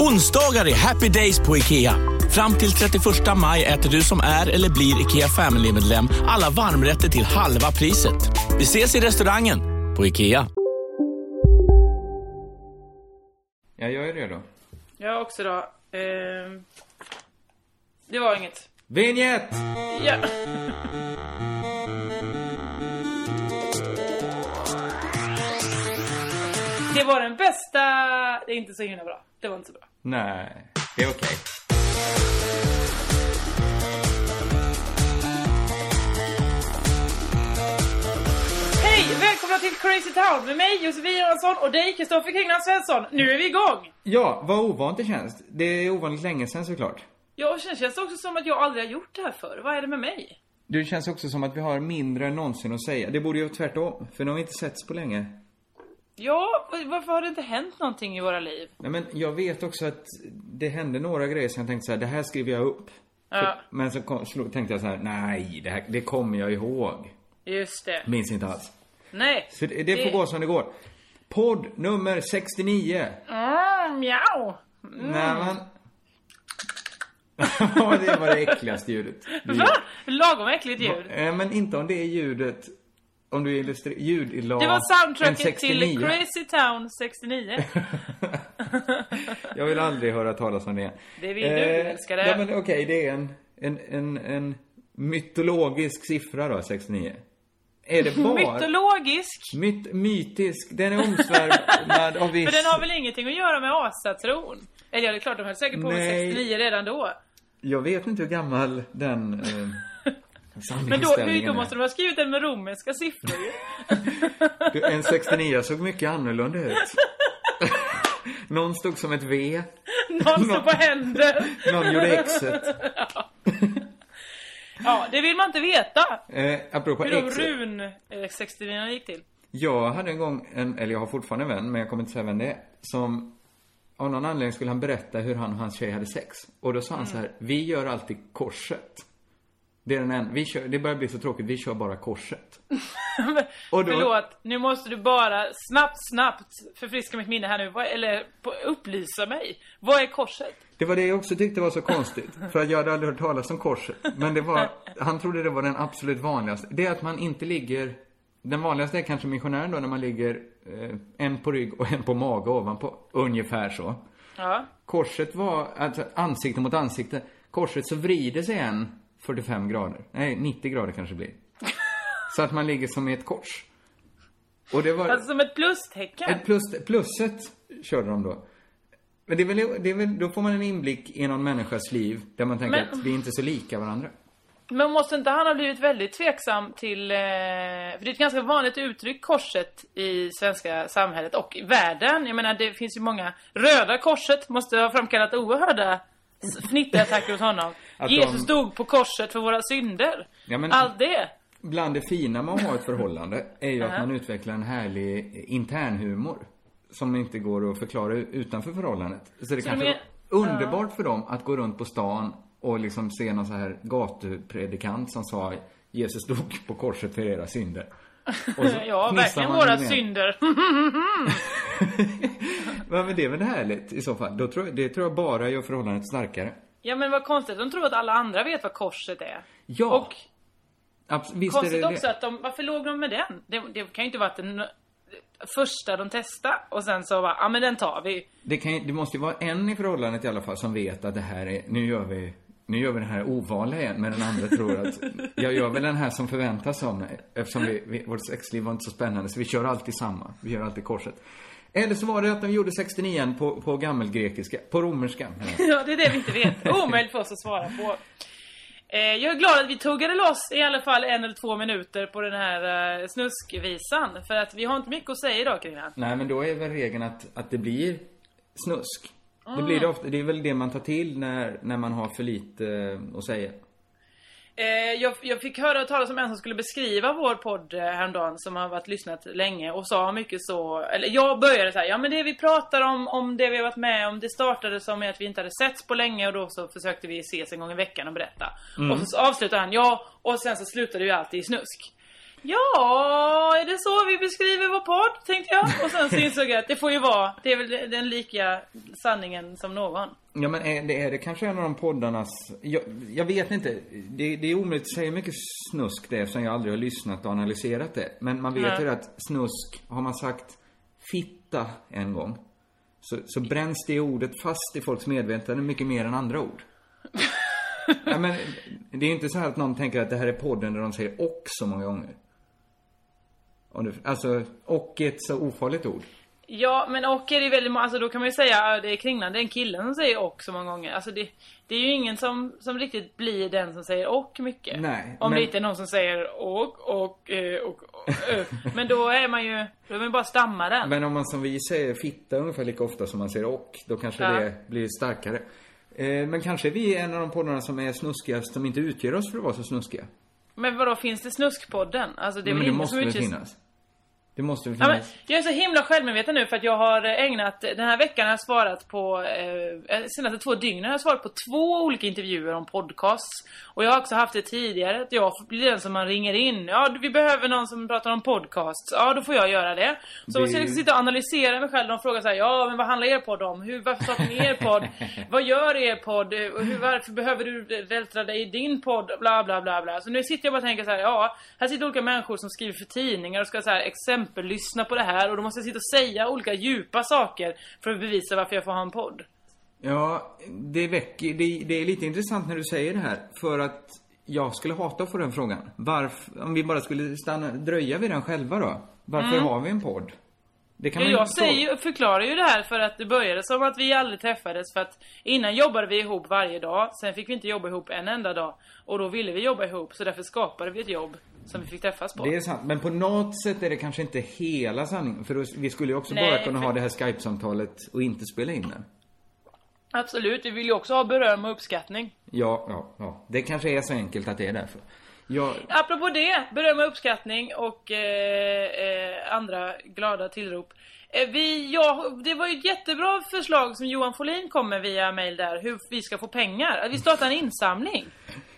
Onsdagar är happy days på IKEA. Fram till 31 maj äter du som är eller blir IKEA Family-medlem alla varmrätter till halva priset. Vi ses i restaurangen på IKEA. Ja, jag är redo. Jag också då. Eh, det var inget. Vinjett! Ja. Det var den bästa... Det är inte så himla bra. Det var inte så bra. Nej, det är okej. Hej! Välkomna till Crazy Town med mig Josefin Johansson och dig Kristoffer Kringland Svensson. Nu är vi igång! Ja, vad ovant det känns. Det är ovanligt länge sedan såklart. Ja, och sen känns det också som att jag aldrig har gjort det här förr. Vad är det med mig? Det känns också som att vi har mindre än någonsin att säga. Det borde ju vara tvärtom, för nu har vi inte setts på länge. Ja, varför har det inte hänt någonting i våra liv? Nej men jag vet också att det hände några grejer som jag tänkte så här, det här skriver jag upp. Ja. För, men så kom, slog, tänkte jag så här, nej, det, här, det kommer jag ihåg. Just det. Minns inte alls. Nej. Så det, det får gå som det går. Podd nummer 69. Mm, mjau. Mm. Nej men... det var det äckligaste ljudet. Va? Lagom äckligt ljud. Eh, Men inte om det är ljudet om du illustrerar ljud i lag Det var soundtracket till Crazy Town 69. jag vill aldrig höra talas om det. Det vill du, du älskar det. Ja, men okej, okay, det är en, en, en, en mytologisk siffra då, 69. Är det bara... Mytologisk? Myt, mytisk. Den är omsvärmad av viss... För den har väl ingenting att göra med asatron? Eller ja, det är klart, de höll säkert på med 69 redan då. Jag vet inte hur gammal den... Eh... Men då, hur, då måste de ha skrivit den med romerska siffror ju. en 69 såg mycket annorlunda ut. Någon stod som ett V. Någon stod på händer. Någon gjorde Xet. Ja. ja, det vill man inte veta. Eh, apropå hur de run eh, 69 gick till. Jag hade en gång, en, eller jag har fortfarande en vän, men jag kommer inte säga vem det är. Som av någon anledning skulle han berätta hur han och hans tjej hade sex. Och då sa han mm. så här, vi gör alltid korset. Det är den en, vi kör, det börjar bli så tråkigt, vi kör bara korset. och då, Förlåt, nu måste du bara snabbt, snabbt förfriska mitt minne här nu. Eller upplysa mig. Vad är korset? Det var det jag också tyckte var så konstigt. För att jag hade aldrig hört talas om korset. Men det var, han trodde det var den absolut vanligaste. Det är att man inte ligger, den vanligaste är kanske missionären då när man ligger eh, en på rygg och en på mage ovanpå. Ungefär så. Ja. Korset var, alltså ansikte mot ansikte. Korset så vrider sig en 45 grader. Nej, 90 grader kanske blir. Så att man ligger som i ett kors. Och det var... Alltså som ett plustecken? Ett plus, plusset körde de då. Men det är, väl, det är väl, då får man en inblick i någon människas liv där man tänker Men... att vi är inte så lika varandra. Men måste inte han ha blivit väldigt tveksam till, eh, för det är ett ganska vanligt uttryck, korset i svenska samhället och i världen. Jag menar, det finns ju många, Röda korset måste ha framkallat oerhörda fnitterattacker hos honom. Att Jesus de... stod på korset för våra synder. Ja, men... Allt det. Bland det fina med att ha ett förhållande är ju att man utvecklar en härlig internhumor. Som inte går att förklara utanför förhållandet. Så det så kanske är underbart för dem att gå runt på stan och liksom se någon så här gatupredikant som sa Jesus stod på korset för era synder. ja, verkligen våra synder. men det är väl härligt i så fall. Då tror, det tror jag bara gör förhållandet starkare. Ja, men vad konstigt. De tror att alla andra vet vad korset är. Ja. Och Abs visst konstigt det också det. att de, varför låg de med den? Det, det kan ju inte varit den första de testade och sen så bara, ja men den tar vi. Det, kan, det måste ju vara en i förhållandet i alla fall som vet att det här är, nu gör vi nu gör vi den här ovanliga igen, men den andra tror att jag gör väl den här som förväntas av mig. Eftersom vi, vi, vårt sexliv var inte så spännande, så vi kör alltid samma. Vi gör alltid korset. Eller så var det att de gjorde 69 på, på gammelgrekiska, på romerska. Ja, det är det vi inte vet. Omöjligt för oss att svara på. Eh, jag är glad att vi tuggade loss i alla fall en eller två minuter på den här eh, snuskvisan. För att vi har inte mycket att säga idag kring den. Nej, men då är väl regeln att, att det blir snusk. Det blir det ofta, det är väl det man tar till när, när man har för lite eh, att säga. Eh, jag, jag fick höra talas om en som skulle beskriva vår podd eh, häromdagen som har varit lyssnat länge och sa mycket så, eller jag började så här, ja men det vi pratar om, om det vi har varit med om, det startade som att vi inte hade setts på länge och då så försökte vi ses en gång i veckan och berätta. Och så avslutade han, ja, och sen så slutade ju alltid i snusk. Ja, är det så vi beskriver vår podd, tänkte jag. Och sen så insåg jag att det får ju vara, det är väl den lika sanningen som någon. Ja, men är det, är det kanske en av de poddarnas... Jag, jag vet inte. Det, det är omöjligt att säga mycket snusk det eftersom jag aldrig har lyssnat och analyserat det. Men man vet Nej. ju att snusk, har man sagt fitta en gång, så, så bränns det ordet fast i folks medvetande mycket mer än andra ord. ja, men det är ju inte så här att någon tänker att det här är podden där de säger och så många gånger. Om du, alltså, och är ett så ofarligt ord. Ja, men och är det väldigt må- alltså då kan man ju säga att det är Kringland, det är en kille som säger och så många gånger. Alltså det, det är ju ingen som, som riktigt blir den som säger och mycket. Nej, Om men- det inte är någon som säger och, och, eh, och, och ö. Men då är man ju, då är man bara stammaren. Men om man som vi säger fitta ungefär lika ofta som man säger och, då kanske Ja. det blir starkare. Eh, men kanske vi är en av de poddarna som är snuskigast, som inte utger oss för att vara så snuskiga. Men vadå, finns det Snuskpodden? Alltså det är väl ingen måste som utges- finnas? Det måste väl Ja, men finnas? jag är så himla självmedveten nu för att jag har ägnat, den här veckan har jag svarat på, eh, senaste två dygnen har jag svarat på två olika intervjuer om podcasts. Och jag har också haft det tidigare, att jag blir den som man ringer in. Ja, vi behöver någon som pratar om podcasts. Ja, då får jag göra det. Så Det- måste jag liksom sitta och analysera mig själv. De frågar så här, ja men vad handlar er podd om? Hur, varför startar ni er podd? vad gör er podd? Hur, varför behöver du vältra dig i din podd? Bla bla bla bla. Så nu sitter jag bara och tänker så här, ja, här sitter olika människor som skriver för tidningar och ska så här exempel lyssna på det här och då måste jag sitta och säga olika djupa saker för att bevisa varför jag får ha en podd. Ja, det väcker, det, det är lite intressant när du säger det här. För att jag skulle hata att få den frågan. Varför, om vi bara skulle stanna, dröja vid den själva då. Varför har vi en podd? Det kan Ja, man jag säger, förklarar ju det här för att det började som att vi aldrig träffades för att innan jobbade vi ihop varje dag, sen fick vi inte jobba ihop en enda dag. Och då ville vi jobba ihop så därför skapade vi ett jobb som vi fick träffas på. Det är sant, men på något sätt är det kanske inte hela sanningen. För då, vi skulle ju också Nej, bara kunna för- ha det här Skype-samtalet och inte spela in det. Absolut, vi vill ju också ha beröm och uppskattning. Ja, ja, ja. Det kanske är så enkelt att det är därför. Jag, Apropå det, beröm och uppskattning och eh, eh, andra glada tillrop. Eh, vi, ja, det var ju ett jättebra förslag som Johan Folin kom med via mail där, hur vi ska få pengar. Att vi startar en insamling.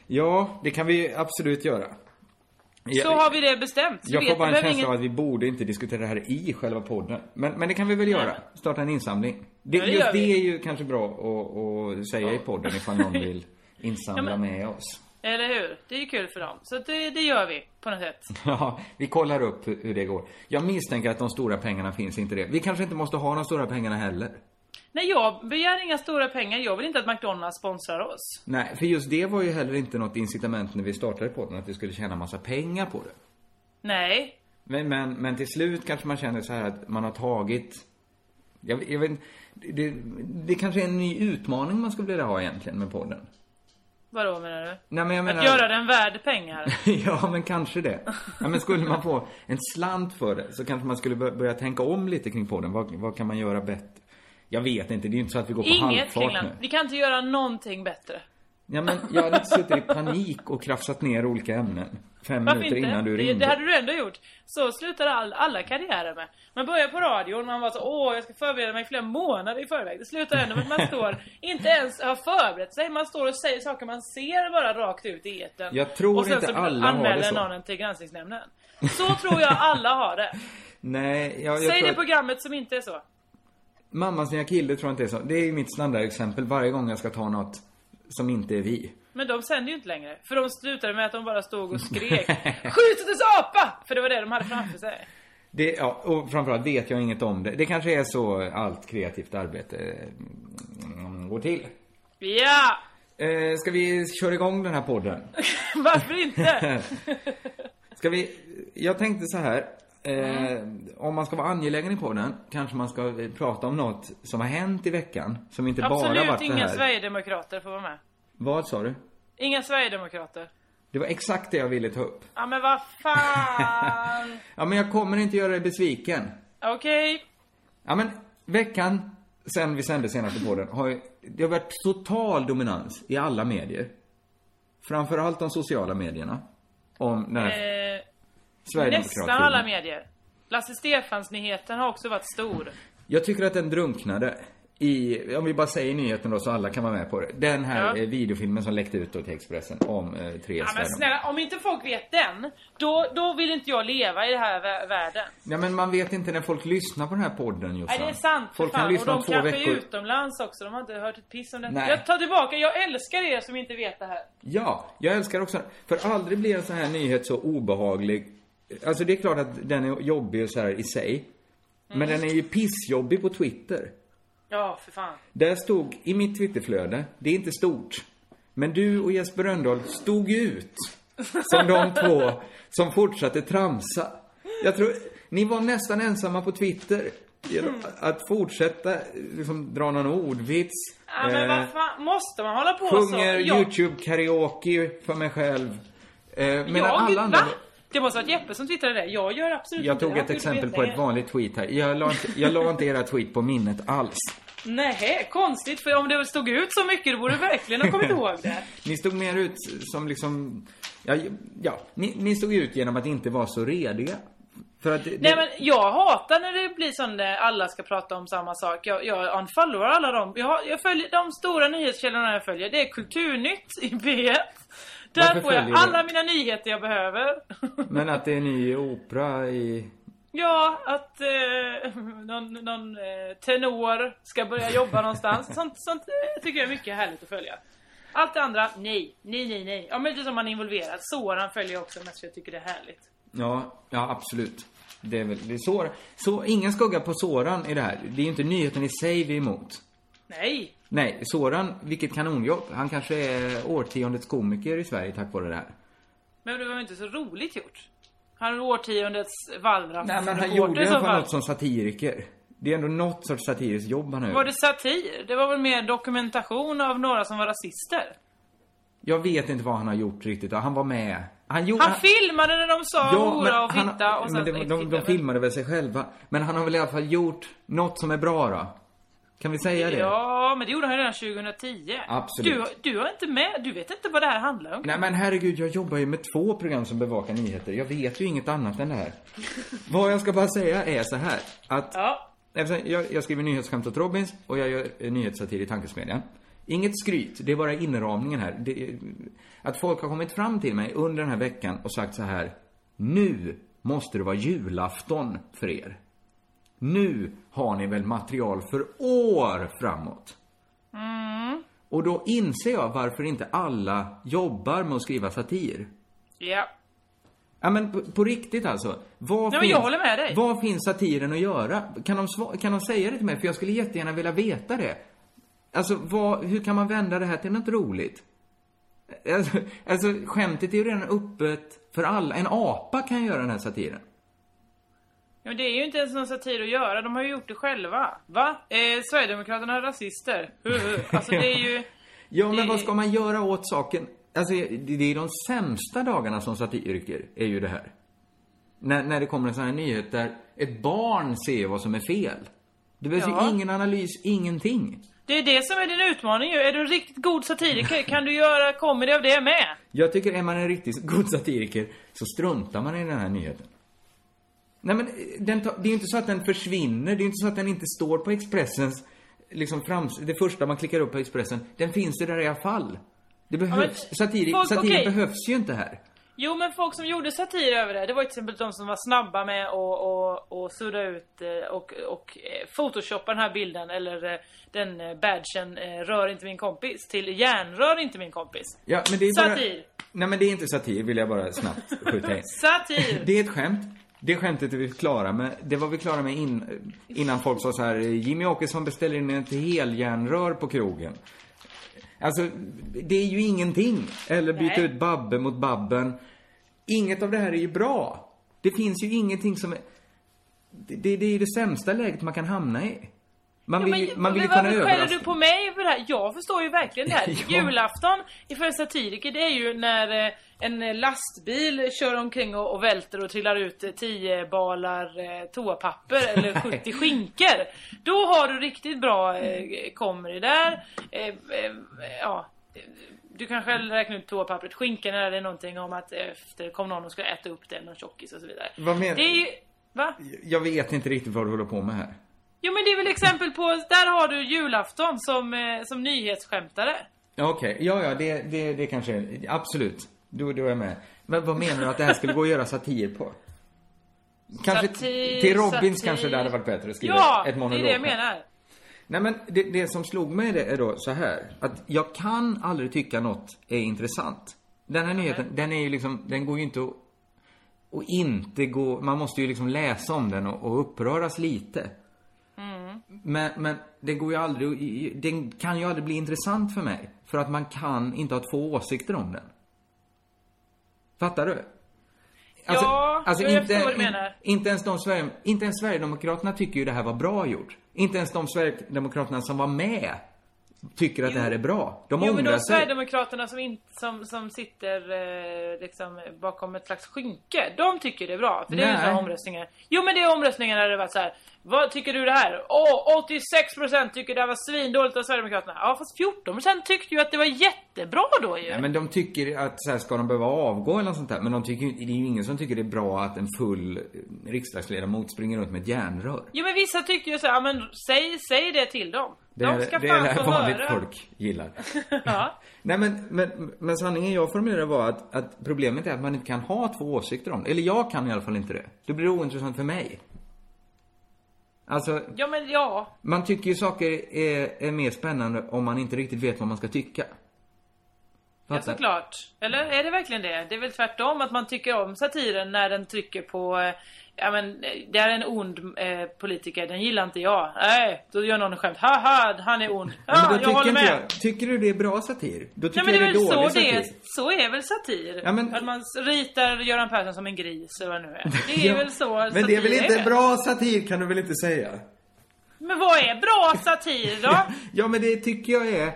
ja, det kan vi absolut göra. Så har vi det bestämt. Jag får bara en känsla av ingen- att vi borde inte diskutera det här i själva podden. Men, men det kan vi väl göra. Starta en insamling. Det, Ja, det just det vi. är ju kanske bra att, att säga i podden ifall någon vill insamla Ja, men- med oss. Eller hur? Det är ju kul för dem. Så det, det gör vi på något sätt. Ja, vi kollar upp hur det går. Jag misstänker att de stora pengarna finns inte det. Vi kanske inte måste ha de stora pengarna heller. Nej, jag begär inga stora pengar. Jag vill inte att McDonalds sponsrar oss. Nej, för just det var ju heller inte något incitament när vi startade podden, att vi skulle tjäna massa pengar på det. Nej. Men, men, men till slut kanske man känner så här att man har tagit... Jag, jag vet det, det kanske är en ny utmaning man skulle vilja ha egentligen med podden. Vadå menar du? Nej, men jag menar... Att göra den värd pengar? ja, men kanske det. Ja, men skulle man få en slant för det så kanske man skulle bör- börja tänka om lite kring podden. Vad, vad kan man göra bättre? Jag vet inte, det är ju inte så att vi går på Inget halvfart Kringland. nu. Vi kan inte göra någonting bättre. Ja, men jag hade inte suttit i panik och krafsat ner olika ämnen fem Varför minuter inte? innan du det, ringde. det hade du ändå gjort. Så slutar all, alla karriärer med. Man börjar på radion, man var så åh jag ska förbereda mig flera månader i förväg. Det slutar ändå med att man står, inte ens har förberett sig. Man står och säger saker man ser bara rakt ut i etern. Jag tror och sen inte så alla har anmäler det så. någon en till granskningsnämnden. Så tror jag alla har det. Nej, jag, jag Säg det att programmet som inte är så. Mammas nya kille tror jag inte är så. Det är ju mitt standardexempel varje gång jag ska ta något som inte är vi. Men de sänder ju inte längre. För de slutade med att de bara stod och skrek Skjut dess apa! För det var det de hade framför sig. Det, ja, och framförallt vet jag inget om det. Det kanske är så allt kreativt arbete mm, går till. Ja! Eh, ska vi köra igång den här podden? Varför inte? Ska vi... Jag tänkte så här Eh, om man ska vara angelägen i podden kanske man ska eh, prata om något som har hänt i veckan. Som inte bara Absolut varit det inga här. Sverigedemokrater får vara med. Vad sa du? Inga Sverigedemokrater. Det var exakt det jag ville ta upp. Ja men vad fan. Ja, men jag kommer inte göra dig besviken. Okej. Ja, men veckan sen vi sände senaste podden har ju, det har varit total dominans i alla medier. Framförallt de sociala medierna. Om den här Eh. Nästan alla medier. Lasse Stefans-nyheten har också varit stor. Jag tycker att den drunknade i, om vi bara säger nyheten då så alla kan vara med på det. Den här Ja. eh, videofilmen som läckte ut då till Expressen om eh, tre Ja men snälla, om inte folk vet den, då, då vill inte jag leva i den här vä- världen. Ja men man vet inte när folk lyssnar på den här podden Jossan. Nej det är sant Folk kan fan. Och lyssna de om två kanske veckor. är utomlands också, de har inte hört ett piss om det. Nej. Jag tar tillbaka, jag älskar er som inte vet det här. Ja, jag älskar också För aldrig blir en sån här nyhet så obehaglig. Alltså det är klart att den är jobbig så här i sig. Men Mm. den är ju pissjobbig på Twitter. Ja, för fan. Där stod, i mitt Twitterflöde, det är inte stort. Men du och Jesper Rönndahl stod ut. Som de två som fortsatte tramsa. Jag tror, ni var nästan ensamma på Twitter. Genom att fortsätta liksom, dra någon ordvits. Ja men eh, vad fan, måste man hålla på Sjunger så? Jag- YouTube-karaoke för mig själv. Eh, medan jag, alla andra... va? Det måste varit Jeppe som twittrade det. Jag gör absolut Jag inte tog det. ett Han exempel gjorde på ett vanligt tweet här. Jag la inte, jag la inte era tweet på minnet alls. Nej, konstigt. För om det stod ut så mycket, då borde du verkligen ha kommit ihåg det. Ni stod mer ut som liksom... Ja, ja ni, ni stod ut genom att inte vara så rediga. För att... det- Nej men jag hatar när det blir sån där alla ska prata om samma sak. Jag, jag unfollowar alla dem. Jag, jag följer de stora nyhetskällorna jag följer. Det är Kulturnytt i P1. Där får jag följer du? alla mina nyheter jag behöver. Men att det är ny opera i... Ja, att eh, någon, någon eh, tenor ska börja jobba någonstans. Sånt, sånt eh, tycker jag är mycket härligt att följa. Allt det andra, nej. Nej, nej, nej. Ja, men det som man är involverad. Soran följer jag också mest för jag tycker det är härligt. Ja, ja absolut. Det är väl... Det är så, så, ingen skugga på Soran i det här. Det är ju inte nyheten i sig vi är emot. Nej. Nej, Soran, vilket kanonjobb. Han kanske är årtiondets komiker i Sverige tack vare det här. Men det var ju inte så roligt gjort. Han är årtiondets wallraff Nej, men han gjorde fall fall. något som satiriker. Det är ändå något sorts satiriskt jobb han har Var det satir? Det var väl mer dokumentation av några som var rasister? Jag vet inte vad han har gjort riktigt. Han var med. Han gjorde... Han filmade när de sa hora och han- fitta och sen men det, de, de, de filmade väl sig själva. Men han har väl i alla fall gjort något som är bra då? Kan vi säga det? Ja, men det gjorde han redan 2010. Absolut. Du, du har inte med, du vet inte vad det här handlar om. Nej men herregud, jag jobbar ju med två program som bevakar nyheter. Jag vet ju inget annat än det här. vad jag ska bara säga är så här. Att Ja. Jag, jag skriver nyhetsskämt åt Robins och jag gör nyhetssatir i Tankesmedjan. Inget skryt, det är bara inramningen här. Det, att folk har kommit fram till mig under den här veckan och sagt så här. Nu måste det vara julafton för er. Nu har ni väl material för år framåt. Och då inser jag varför inte alla jobbar med att skriva satir. Ja. Ja men på, på riktigt alltså. Vad Ja, men jag håller med dig. Vad finns satiren att göra? Kan de, kan de säga det till mig? För jag skulle jättegärna vilja veta det. Alltså, vad, hur kan man vända det här till något roligt? Alltså, alltså, skämtet är ju redan öppet för alla. En apa kan göra den här satiren. Ja, men det är ju inte ens någon satir att göra. De har ju gjort det själva. Va? Eh, Sverigedemokraterna är rasister. Alltså det är ju... Ja, men vad ska man göra åt saken? Alltså, det det är de sämsta dagarna som satiriker, är ju det här. När, när det kommer en sån här nyhet där ett barn ser vad som är fel. Det behövs Ja. ju ingen analys, ingenting. Det är det som är din utmaning ju. Är du en riktigt god satiriker kan du göra comedy av det med. Jag tycker, är man en riktigt god satiriker så struntar man i den här nyheten. Nej men, den tar, det är ju inte så att den försvinner. Det är inte så att den inte står på Expressens, liksom frams, det första man klickar upp på Expressen. Den finns ju där i alla fall. Det behövs, men, satiri, folk- satir okej. behövs ju inte här. Jo men folk som gjorde satir över det, det var till exempel de som var snabba med att och, och sudda ut eh, och, och eh, photoshoppa den här bilden eller eh, den eh, badgen eh, rör inte min kompis till järnrör inte min kompis. Ja, men det är bara... Satir. Nej men det är inte satir, vill jag bara snabbt skjuta in. Satir! Det är ett skämt. Det skämtet är vi klara med. Det var vi klara med in, innan folk sa så här, Jimmy Åkesson beställer in ett heljärnrör på krogen. Alltså, det är ju ingenting. Eller byta Nej. ut Babbe mot Babben. Inget av det här är ju bra. Det finns ju ingenting som är... Det, det, det är ju det sämsta läget man kan hamna i. Man vill, ju- man vill men kunna varför skäller överraska. du på mig för det här? Jag förstår ju verkligen det här. Ja. Julafton för satiriker det är ju när eh, en lastbil kör omkring och, och välter och trillar ut eh, 10 balar eh, toapapper eller 70 skinkor. Då har du riktigt bra eh, comedy där. Eh, eh, ja. Du kan själv räkna ut toapappret. Skinkan är det någonting om att efter kom någon och skulle äta upp det, någon tjockis och så vidare. Vad menar- Det är ju... Va? Jag vet inte riktigt vad du håller på med här. Jo men det är väl exempel på, där har du julafton som, eh, som nyhetsskämtare. Ja, Okej, ja, ja, det, det, det kanske är, absolut. Då, då är jag med. Men vad menar du att det här skulle gå att göra satir på? Kanske Satir, till Robins satir. kanske det hade varit bättre att skriva Ja, ett det är monolog. det jag menar. Nej men det, det som slog mig det är då så här. Att jag kan aldrig tycka något är intressant. Den här nyheten, den är ju liksom, den går ju inte att, och inte gå, man måste ju liksom läsa om den och, och uppröras lite. Men, men det går ju aldrig, den kan ju aldrig bli intressant för mig. För att man kan inte ha två åsikter om den. Fattar du? Ja, jag förstår vad du menar. Inte ens, de Sverige, inte ens Sverigedemokraterna tycker ju det här var bra gjort. Inte ens de Sverigedemokraterna som var med tycker att det här är bra. De Jo men de sig. Sverigedemokraterna som, in, som, som sitter eh, liksom bakom ett slags skynke, de tycker det är bra. För det är ju Nej. sådana omröstningar. Jo men det är omröstningar där det varit så här. Vad tycker du det här? Åh, 86% tycker det här var svindåligt av Sverigedemokraterna. Ja fast 14% tyckte ju att det var jättebra då ju. Ja, men de tycker att så här, ska de behöva avgå eller något sånt där. Men de tycker, det är ju ingen som tycker det är bra att en full eh, riksdagsledamot springer runt med ett järnrör. Jo men vissa tyckte ju så ja, men säg, säg det till dem. Det de är ska det, fan är det här få vanligt höra. folk gillar. ja. Nej men, men, men sanningen jag formulerade var att, att problemet är att man inte kan ha två åsikter om det. Eller jag kan i alla fall inte det. Det blir ointressant för mig. Alltså, ja men ja. man tycker ju saker är, är mer spännande om man inte riktigt vet vad man ska tycka. Ja, Fattar? såklart. Eller är det verkligen det? Det är väl tvärtom att man tycker om satiren när den trycker på eh, Ja men eh, det är en ond eh, politiker, den gillar inte jag. Nej, då gör någon en skämt. Haha, han är ond. Ja, men då jag håller tycker inte med. jag, tycker du det är bra satir? Då tycker Nej men det är väl är så dålig det är, satir. så är väl satir? Ja, men- Att man ritar Göran Persson som en gris eller vad nu är. Det är Ja, väl så Men det är väl satir inte bra satir kan du väl inte säga? Men vad är bra satir då? Ja men det tycker jag är...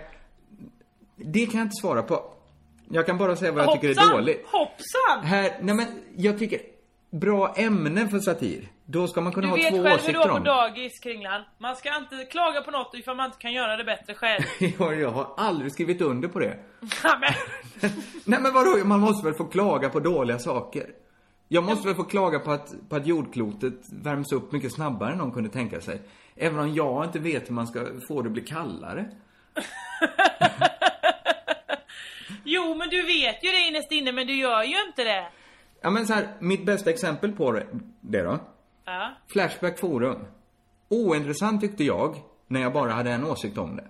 Det kan jag inte svara på. Jag kan bara säga vad jag tycker är Hoppsan! dåligt. Hoppsan! Här, nej men jag tycker, bra ämnen för satir. Då ska man kunna Du ha vet två själv hur du åsikter var på om det. dagis, Kringlan. Man ska inte klaga på något ifall man inte kan göra det bättre själv. Ja, jag har aldrig skrivit under på det. Men, Nej men vadå, man måste väl få klaga på dåliga saker? Jag måste väl få klaga på att, på att jordklotet värms upp mycket snabbare än någon kunde tänka sig. Även om jag inte vet hur man ska få det att bli kallare. jo, men du vet ju det innerst inne, men du gör ju inte det. Ja men så här, mitt bästa exempel på det, då. Ja. Flashback Forum. Ointressant tyckte jag, när jag bara hade en åsikt om det.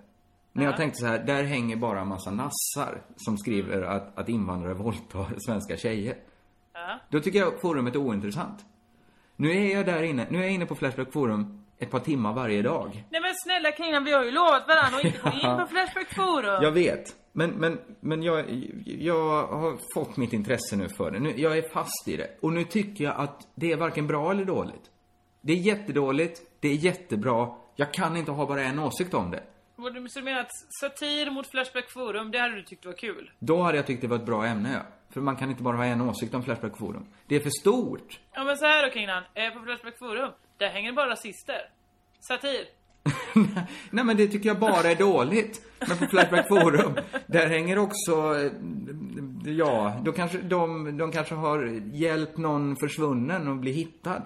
När jag tänkte så här, där hänger bara en massa nassar som skriver att, att invandrare våldtar svenska tjejer. Ja. Då tycker jag forumet är ointressant. Nu är jag där inne, nu är jag inne på Flashback Forum ett par timmar varje dag. Nej men snälla Kringlan, vi har ju lovat varandra att inte gå in på Flashback Forum. Jag vet. Men, men, men jag, jag har fått mitt intresse nu för det. Nu, jag är fast i det. Och nu tycker jag att det är varken bra eller dåligt. Det är jättedåligt, det är jättebra. Jag kan inte ha bara en åsikt om det. Så du menar att satir mot Flashback Forum, det hade du tyckt var kul? Då hade jag tyckt det var ett bra ämne, ja. För man kan inte bara ha en åsikt om Flashback Forum. Det är för stort. Ja men så här då Kringlan, eh, på Flashback Forum, där hänger bara rasister. Satir. Nej men det tycker jag bara är dåligt. Men på Flashback Forum, där hänger också, eh, ja, då kanske de, de kanske har hjälpt någon försvunnen att bli hittad.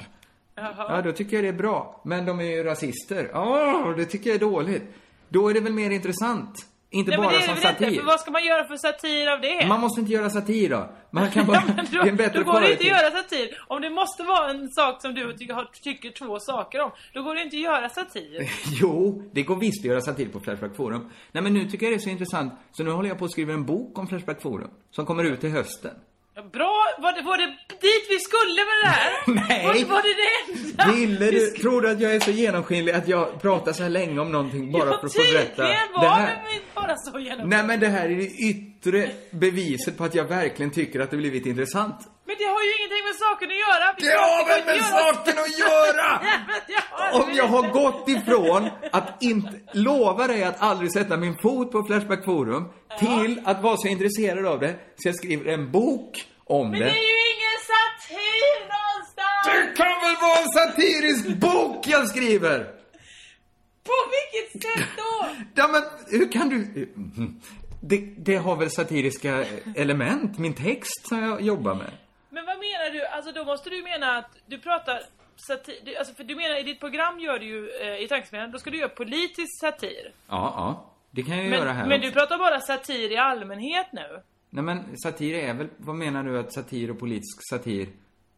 Ja, då tycker jag det är bra. Men de är ju rasister. Ja, det tycker jag är dåligt. Då är det väl mer intressant. Inte Nej men bara det är som det väl inte, satir. för vad ska man göra för satir av det? Man måste inte göra satir då. Man kan bara, Ja, men då, det är en bättre då går det inte att göra satir. Om det måste vara en sak som du tycker, tycker två saker om, då går det inte att göra satir. Jo, det går visst att göra satir på Flashback Forum. Nej men nu tycker jag det är så intressant, så nu håller jag på att skriva en bok om Flashback Forum. Som kommer ut till hösten. Ja, Bra, var det, var det dit vi skulle med det här? Nej. Var, var det det enda? Ville Vi du, sk- tror du att jag är så genomskinlig att jag pratar så här länge om någonting bara ja, för att få berätta tydligen det var här? det bara så genom. Nej men det här är det yttre beviset på att jag verkligen tycker att det blivit intressant. Men det har ju ingenting med saken att göra! Vi Det har väl med saken att göra! Det Om det jag har gått ifrån att inte lova dig att aldrig sätta min fot på Flashback Forum till att vara så intresserad av det så jag skriver en bok om Men det. det är ju ingen satir någonstans! Det kan väl vara en satirisk bok jag skriver? På vilket sätt då? Ja men hur kan du... Det, det har väl satiriska element, min text som jag jobbar med. Men vad menar du? Alltså då måste du mena att du pratar satir... du- Alltså för du menar i ditt program gör du ju, eh, i tankesmedjan, då ska du göra politisk satir. Ja, ja. Det kan jag ju göra här Men, men du också. pratar bara satir i allmänhet nu. Nej men satir är väl, vad menar du att satir och politisk satir,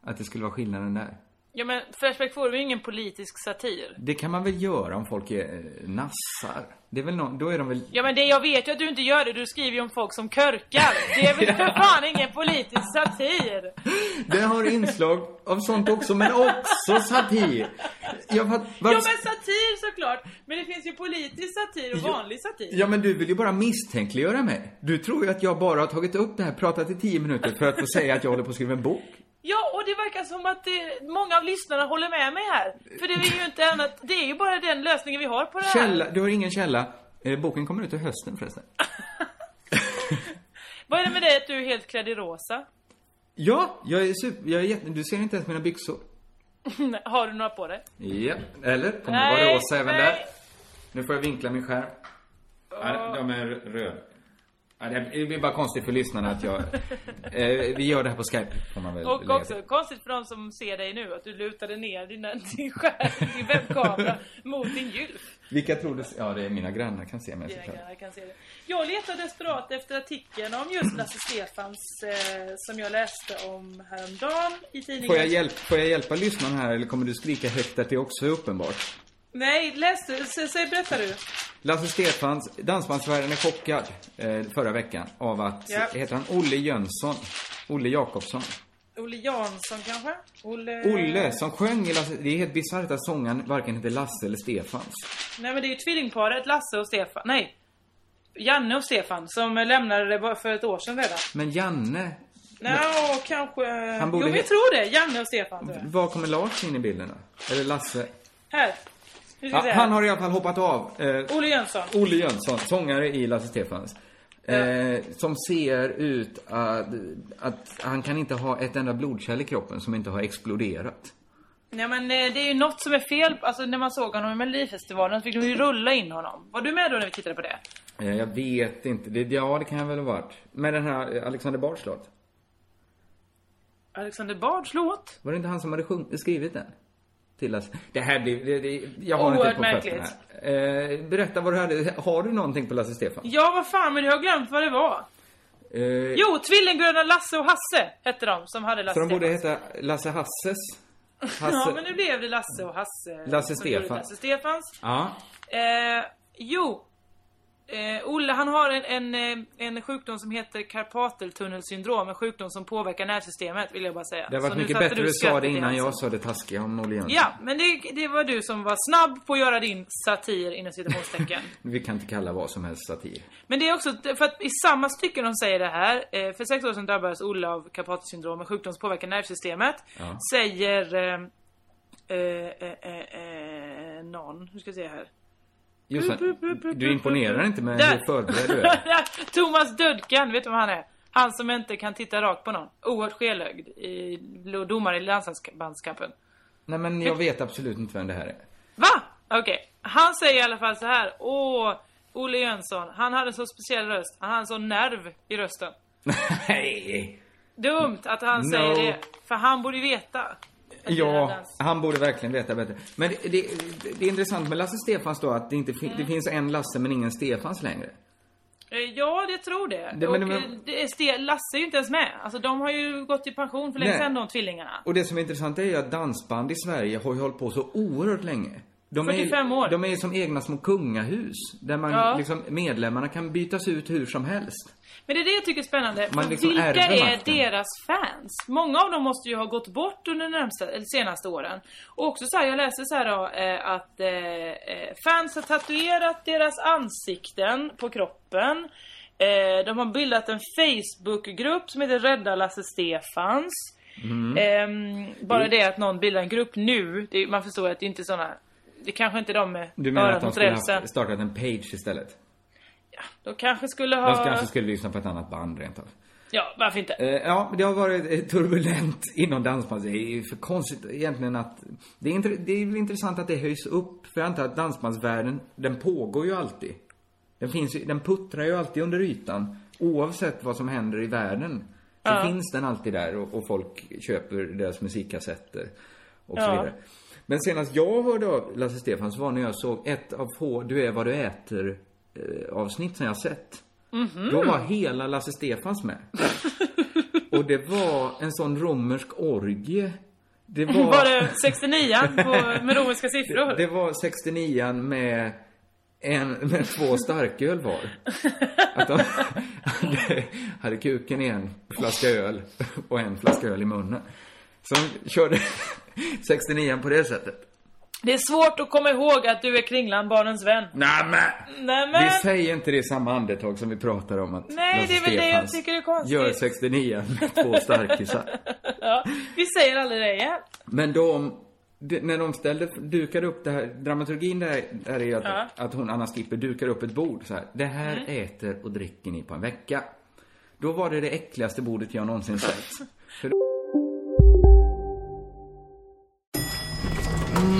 att det skulle vara skillnaden där? Ja men Flashback Forum är ju ingen politisk satir. Det kan man väl göra om folk är eh, nassar? Det är väl någon, då är de väl... Ja men det jag vet ju att du inte gör det, du skriver ju om folk som körkar. Det är väl för fan ingen politisk satir? Det har inslag av sånt också, men också satir. Jag, vad, vad, Ja men satir såklart! Men det finns ju politisk satir och vanlig satir. Ja men du vill ju bara misstänkliggöra mig. Du tror ju att jag bara har tagit upp det här, pratat i tio minuter för att få säga att jag håller på att skriva en bok. Ja, och det verkar som att det, många av lyssnarna håller med mig här. För det är ju inte annat, det är ju bara den lösningen vi har på det här. Källa, du har ingen källa. Eh, boken kommer ut till hösten förresten. Vad är det med dig att du är helt klädd i rosa? Ja, jag är super, jag är jätte, du ser inte ens mina byxor. har du några på dig? Ja, eller? Kommer Nej, vara rosa även nej. där? Nu får jag vinkla min skärm. Ja, de är röda. Ja, det blir bara konstigt för lyssnarna att jag... Eh, vi gör det här på Skype, får man väl Och lägga också konstigt för de som ser dig nu att du lutade ner din, din skärm, din webbkamera mot din gylf. Vilka tror du... Ja, det är mina grannar kan se mig Dina grannar kan se det. Jag letar desperat efter artikeln om just Lasse Stefans eh, som jag läste om häromdagen i tidningen. Får jag, hjälp, får jag hjälpa lyssnaren här eller kommer du skrika högt att det också är uppenbart? Nej, läs du. Säg, berätta du. Lasse Stefans, dansbandsvärlden är chockad eh, förra veckan av att, Ja. heter han Olle Jönsson? Olle Jakobsson. Olle Jansson kanske? Olle... Olle som sjöng i Lasse, det är helt bisarrt att sångaren varken heter Lasse eller Stefans. Nej men det är ju tvillingparet Lasse och Stefan. Nej. Janne och Stefan som lämnade det för ett år sedan redan. Men Janne, Nej, kanske... Han borde jo, vi he- tror det. Janne och Stefan tror jag. var kommer Lars in i bilden då? Eller Lasse? Här. Se. han har i alla fall hoppat av. Eh, Olle Jönsson. Olle Jönsson, sångare i Lasse Stefans. Eh, som ser ut att, att han kan inte ha ett enda blodkärl i kroppen som inte har exploderat. Nej men eh, det är ju något som är fel. Alltså när man såg honom i Melodifestivalen så fick de ju rulla in honom. Var du med då när vi tittade på det? Eh, jag vet inte. Det, ja, det kan jag väl ha varit. Med den här eh, Alexander Bards låt. Alexander Bards låt? Var det inte han som hade sjung- skrivit den? Till Lasse. Det här blir... Det, det, jag har inte Oerhört på fötterna. här. Eh, berätta vad du hade. Har du någonting på Lasse Stefan? Ja vad fan men jag har glömt vad det var. Eh, Jo, tvillingbröderna Lasse och Hasse hette de som hade Lasse Så de borde Stefans. heta Lasse Hasses? Hasse... Ja men nu blev det Lasse och Hasse. Lasse som gjorde Stefan. Lasse Stefans. Ja. Eh, jo. Eh, Olle han har en, en, eh, en sjukdom som heter karpateltunnelsyndrom. En sjukdom som påverkar nervsystemet vill jag bara säga. Det nu mycket bättre du sa det innan jag sa det taskiga om Olle Jönsson. Ja, men det, det var du som var snabb på att göra din satir inom citationstecken. Vi kan inte kalla vad som helst satir. Men det är också, för att i samma stycke de säger det här, eh, för sex år sedan drabbades Olle av karpatelsyndrom, en sjukdom som påverkar nervsystemet. Ja. Säger eh, eh, eh, någon, hur ska jag säga här? Jossan, du imponerar inte med hur förberedd du är. Thomas Dödkan, vet du vem han är? Han som inte kan titta rakt på någon. Oerhört skelögd i domare i landslagsbandskampen. Nej men jag vet absolut inte vem det här är. Va? Okej. Han säger i alla fall så här. Åh, Olle Jönsson. Han hade så speciell röst. Han hade en sån nerv i rösten. Nej! Dumt att han No. säger det. För han borde ju veta. Ja, han borde verkligen veta bättre. Men det, det, det är intressant med Lasse Stefans då att det inte fin- det finns en Lasse men ingen Stefans längre. Eh, Ja, det tror det. Det- och men- men- eh, det är Ste- Lasse är ju inte ens med. Alltså de har ju gått i pension för länge Nej. sedan de tvillingarna. Och det som är intressant är ju att dansband i Sverige har ju hållit på så oerhört länge. De är, 45 år. De är som egna små kungahus. Där man Ja. liksom, medlemmarna kan bytas ut hur som helst. Men det är det jag tycker är spännande. Man liksom vilka är deras fans? Många av dem måste ju ha gått bort under de närmsta, senaste åren. Och också så här, jag läser så här då, eh, att eh, eh, fans har tatuerat deras ansikten på kroppen. De har bildat en Facebookgrupp som heter Rädda Lasse Stefans. Mm. Ehm, bara det att någon bildar en grupp nu, man förstår att det inte är såna det kanske inte de Du menar att de skulle ha startat en page istället? De kanske skulle De ha... kanske skulle lyssna på ett annat band rent av. Ja, varför inte? Eh, Ja, det har varit eh, turbulent inom dansband. Det är ju för konstigt egentligen att... Det är, intre- det är väl intressant att det höjs upp. För jag antar att dansbandsvärlden, den pågår ju alltid. Den finns ju, den puttrar ju alltid under ytan. Oavsett vad som händer i världen. Så Ja. finns den alltid där och, och folk köper deras musikkassetter. Och så Ja. vidare. Men senast jag hörde av Lasse Stefans var när jag såg ett av få Du är vad du äter eh, avsnitt som jag sett. Då var hela Lasse Stefans med. Och det var en sån romersk orgie. Det var... Var det 69 på, med romerska siffror? Det var 69 med en, med två starköl var. Att de hade, hade kuken i en flaska öl och en flaska öl i munnen. De körde 69 på det sättet. Det är svårt att komma ihåg att du är Kringlan, barnens vän. Nämen! Nej men, Vi säger inte det i samma andetag som vi pratar om att Nej, Lasse det är väl det jag tycker är konstigt. Gör 69 med två starkisar. ja, vi säger aldrig det igen. Men de, när de ställde, dukade upp det här, dramaturgin där, där är att, Ja. att hon, Anna Skipper, dukar upp ett bord så här. Det här Mm. äter och dricker ni på en vecka. Då var det det äckligaste bordet jag någonsin sett.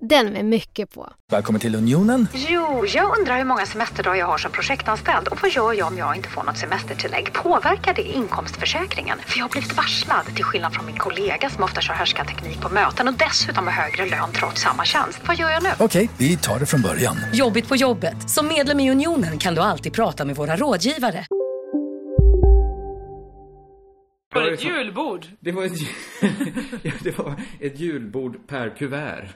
Den med mycket på. Välkommen till Unionen. Jo, jag undrar hur många semesterdagar jag har som projektanställd och vad gör jag om jag inte får något semestertillägg? Påverkar det inkomstförsäkringen? För jag har blivit varslad, till skillnad från min kollega som ofta kör teknik på möten och dessutom har högre lön trots samma tjänst. Vad gör jag nu? Okej, vi tar det från början. Jobbigt på jobbet. Som medlem i Unionen kan du alltid prata med våra rådgivare. Var det ett julbord? det var ett, ja, det var ett julbord per kuvert.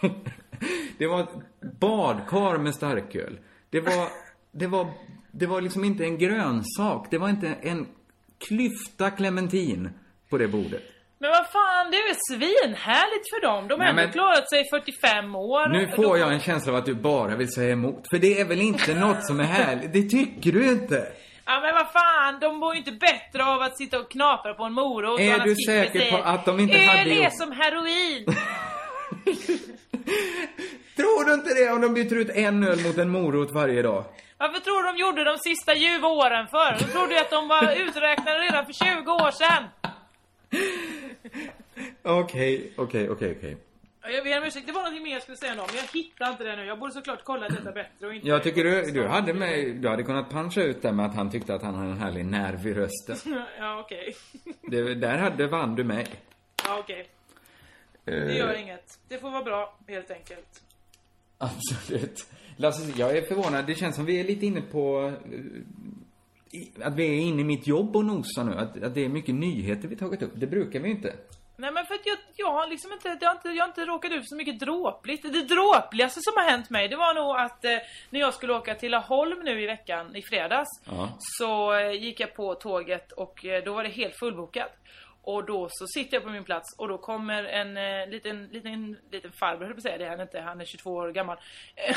det var ett badkar med starköl. Det var, det var, det var liksom inte en grönsak. Det var inte en klyfta clementin på det bordet. Men vad fan, det är väl svinhärligt för dem. De har ändå klarat sig i 45 år. Nu får jag en känsla av att du bara vill säga emot. För det är väl inte något som är härligt? Det tycker du inte? Ja men vad fan, de mår ju inte bättre av att sitta och knapra på en morot. Är du säker på att de inte är hade det gjort- som heroin? Tror du inte det om de byter ut en öl mot en morot varje dag? Varför tror du de gjorde de sista ljuva åren för? De trodde ju att de var uträknade redan för 20 år sedan. Okej, okej, okej, okej. Ja, Jag ber om ursäkt, det var någonting mer jag skulle säga nu, men jag hittar inte det nu. Jag borde såklart kolla detta bättre och inte... Jag tycker du, du hade med, du hade kunnat puncha ut det med att han tyckte att han hade en härlig nerv i rösten. Ja, okej. Det, där hade vann du mig. Ja, okej. Det Eh, gör inget. Det får vara bra, helt enkelt. Absolut. Lasse, jag är förvånad. Det känns som vi är lite inne på... eh, Att vi är inne i mitt jobb och nosar nu. Att, att det är mycket nyheter vi tagit upp. Det brukar vi inte. Nej men för att jag, jag har liksom inte, jag har inte, jag har inte råkat ut för så mycket dråpligt. Det dråpligaste som har hänt mig, det var nog att eh, när jag skulle åka till Laholm nu i veckan, i fredags, Ja. så eh, gick jag på tåget och eh, då var det helt fullbokat. Och då så sitter jag på min plats och då kommer en eh, liten, liten, liten farbror, höll på att säga, det är han inte, han är 22 år gammal.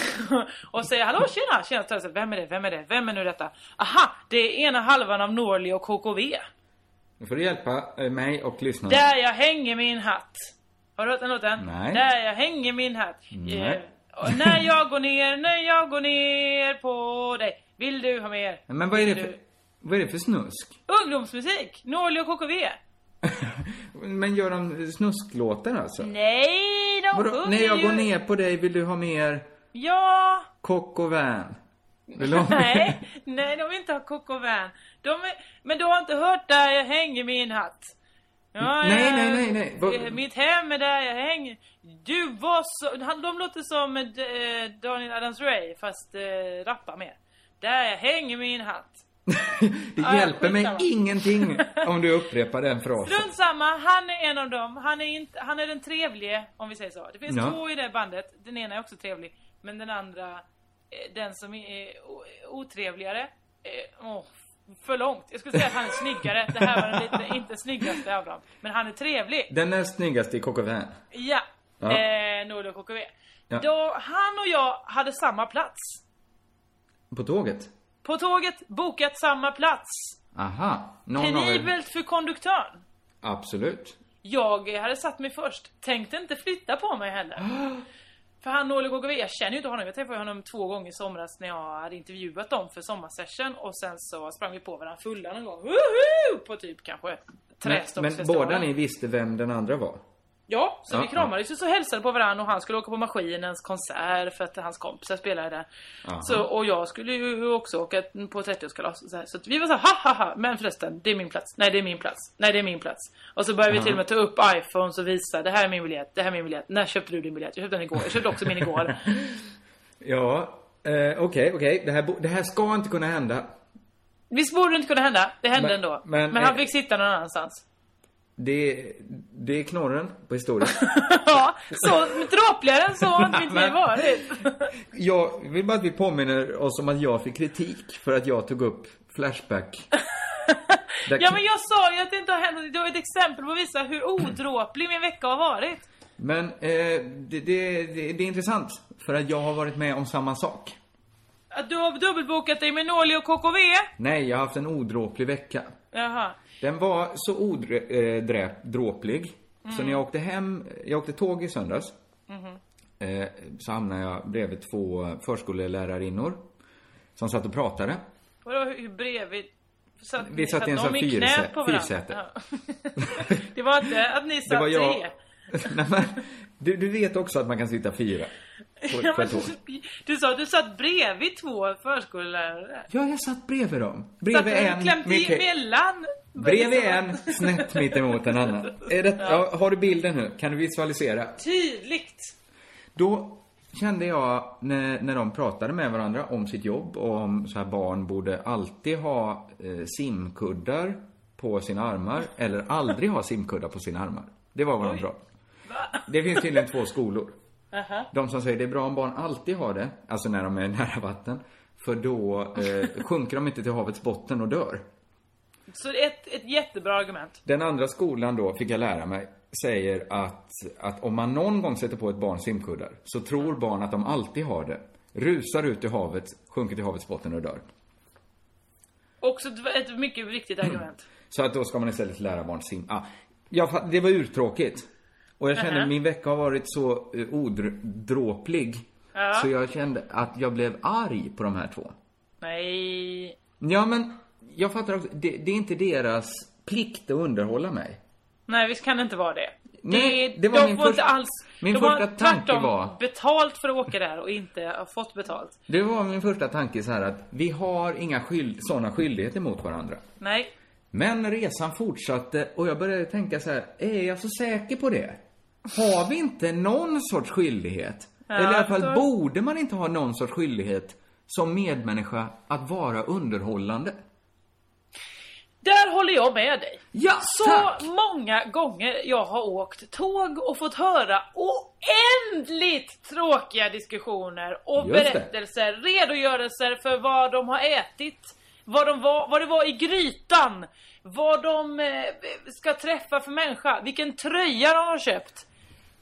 och säger hallå tjena, tjena, säger, vem är det, vem är det, vem är nu detta? Aha, det är ena halvan av Norli och KKV. Nu får du hjälpa eh, mig och lyssnarna. Där jag hänger min hatt. Har du hört den låten? Nej. Där jag hänger min hatt. Nej. Eh, när jag går ner, när jag går ner på dig. Vill du ha mer? Men vad är det för, du- vad är det för snusk? Ungdomsmusik! Norli och KKV. Men gör de snusklåtar alltså? Nej, de Vadå? sjunger När jag ju... går ner på dig vill du ha mer Ja! kock och vän? Vill du ha mer? Nej, nej de vill inte ha Coco Van. De är... Men du har inte hört där jag hänger min hatt? Ja, Nej, ja, nej, nej, nej. Vad- eh, Mitt hem är där jag hänger. Du var så... han- De låter som eh, Daniel Adams-Ray fast eh, rappar mer. Där jag hänger min hatt. Det Ja, hjälper mig ingenting om du upprepar den frasen. Strunt samma, han är en av dem. Han är, inte, han är den trevlige, om vi säger så. Det finns Ja. två i det bandet. Den ena är också trevlig. Men den andra, eh, den som är o- otrevligare, eh, åh, för långt. Jag skulle säga att han är snyggare. Det här var den lite, inte snyggaste av dem. Men han är trevlig. Den näst snyggaste i KKV. Ja. Ja. Eh, Norli och KKV. Ja. Då, han och jag hade samma plats. På tåget? På tåget, bokat samma plats. Aha. Någon av er... Penibelt för konduktören. Absolut. Jag hade satt mig först. Tänkte inte flytta på mig heller. För han Norli KKV, jag känner ju inte honom. Jag träffade honom två gånger i somras när jag hade intervjuat dem för sommarsession. Och sen så sprang vi på varandra fulla någon gång. Woho! På typ kanske Men, men båda ni visste vem den andra var? Ja, så Ja, vi kramades ju så hälsade på varandra och han skulle åka på Maskinens konsert för att hans kompisar spelade där. Aha. Så, och jag skulle ju också åka på 30-årskalas och så, så vi var så ha ha ha, men förresten, det är min plats. Nej, det är min plats. Nej, det är min plats. Och så började vi Aha. till och med ta upp iPhones och visa, det här är min biljett, det här är min biljett. När köpte du din biljett? Jag köpte den igår. Jag köpte också min igår. Ja, eh, okej, okej. Det, här, det här ska inte kunna hända. Visst borde det inte kunna hända? Det hände Men- ändå. men- Men, han fick sitta någon annanstans. Det, det är knorren på historien. ja, så dråpligare än så har inte mitt liv varit. Jag vill bara att vi påminner oss om att jag fick kritik för att jag tog upp Flashback. Ja men jag sa ju att det inte har hänt Det var ett exempel på att visa hur odråplig min vecka har varit. Men eh, det, det, det, det är intressant. För att jag har varit med om samma sak. Att du har dubbelbokat dig med Norli och KKV. Nej, jag har haft en odråplig vecka. Jaha. Den var så odråplig. Så när jag åkte hem, jag åkte tåg i söndags. Mhm. Eh, så hamnade jag bredvid två förskollärarinnor. Som satt och pratade. Vadå hur bredvid? Satt, Vi satt i en sån varandra? fyrsäte. Ja. det var inte att ni Det satt var jag- tre. Nej, men, du, du vet också att man kan sitta fyra. På, på du sa att du satt bredvid två förskollärare. Ja, jag satt bredvid dem. Satt Bredvid du en. klämt Mikael- emellan? Bredvid en, snett mitt emot en annan. Är det, ja. har du bilden nu? Kan du visualisera? Tydligt. Då kände jag när, när de pratade med varandra om sitt jobb och om så här barn borde alltid ha eh, simkuddar på sina armar eller aldrig ha simkuddar på sina armar. Det var vad de pratade Det finns tydligen två skolor. Aha. De som säger det är bra om barn alltid har det, alltså när de är nära vatten. För då eh, sjunker de inte till havets botten och dör. Så ett, ett jättebra argument. Den andra skolan då, fick jag lära mig, säger att, att om man någon gång sätter på ett barn simkuddar så tror barn att de alltid har det. Rusar ut i havet, sjunker till havets botten och dör. Också ett, ett mycket viktigt argument. Så att då ska man istället lära barn sim... Ah, fatt- det var urtråkigt. Och jag kände Aha. min vecka har varit så uh, odråplig. Ja. Så jag kände att jag blev arg på de här två. Nej. Ja men, jag fattar också, det, det är inte deras plikt att underhålla mig. Nej, visst kan det inte vara det. Nej, det, det var de min får första- inte alls... min de första tanke var- betalt för att åka där och inte har fått betalt. Det var min första tanke så här att vi har inga skyld, sådana skyldigheter mot varandra. Nej. Men resan fortsatte och jag började tänka så här, är jag så säker på det? Har vi inte någon sorts skyldighet? Ja, Eller i alla fall, borde man inte ha någon sorts skyldighet som medmänniska att vara underhållande? Där håller jag med dig. Ja, Så tack! många gånger jag har åkt tåg och fått höra oändligt tråkiga diskussioner och Just det. berättelser, redogörelser för vad de har ätit, vad, de var, vad det var i grytan, vad de eh, ska träffa för människa, vilken tröja de har köpt.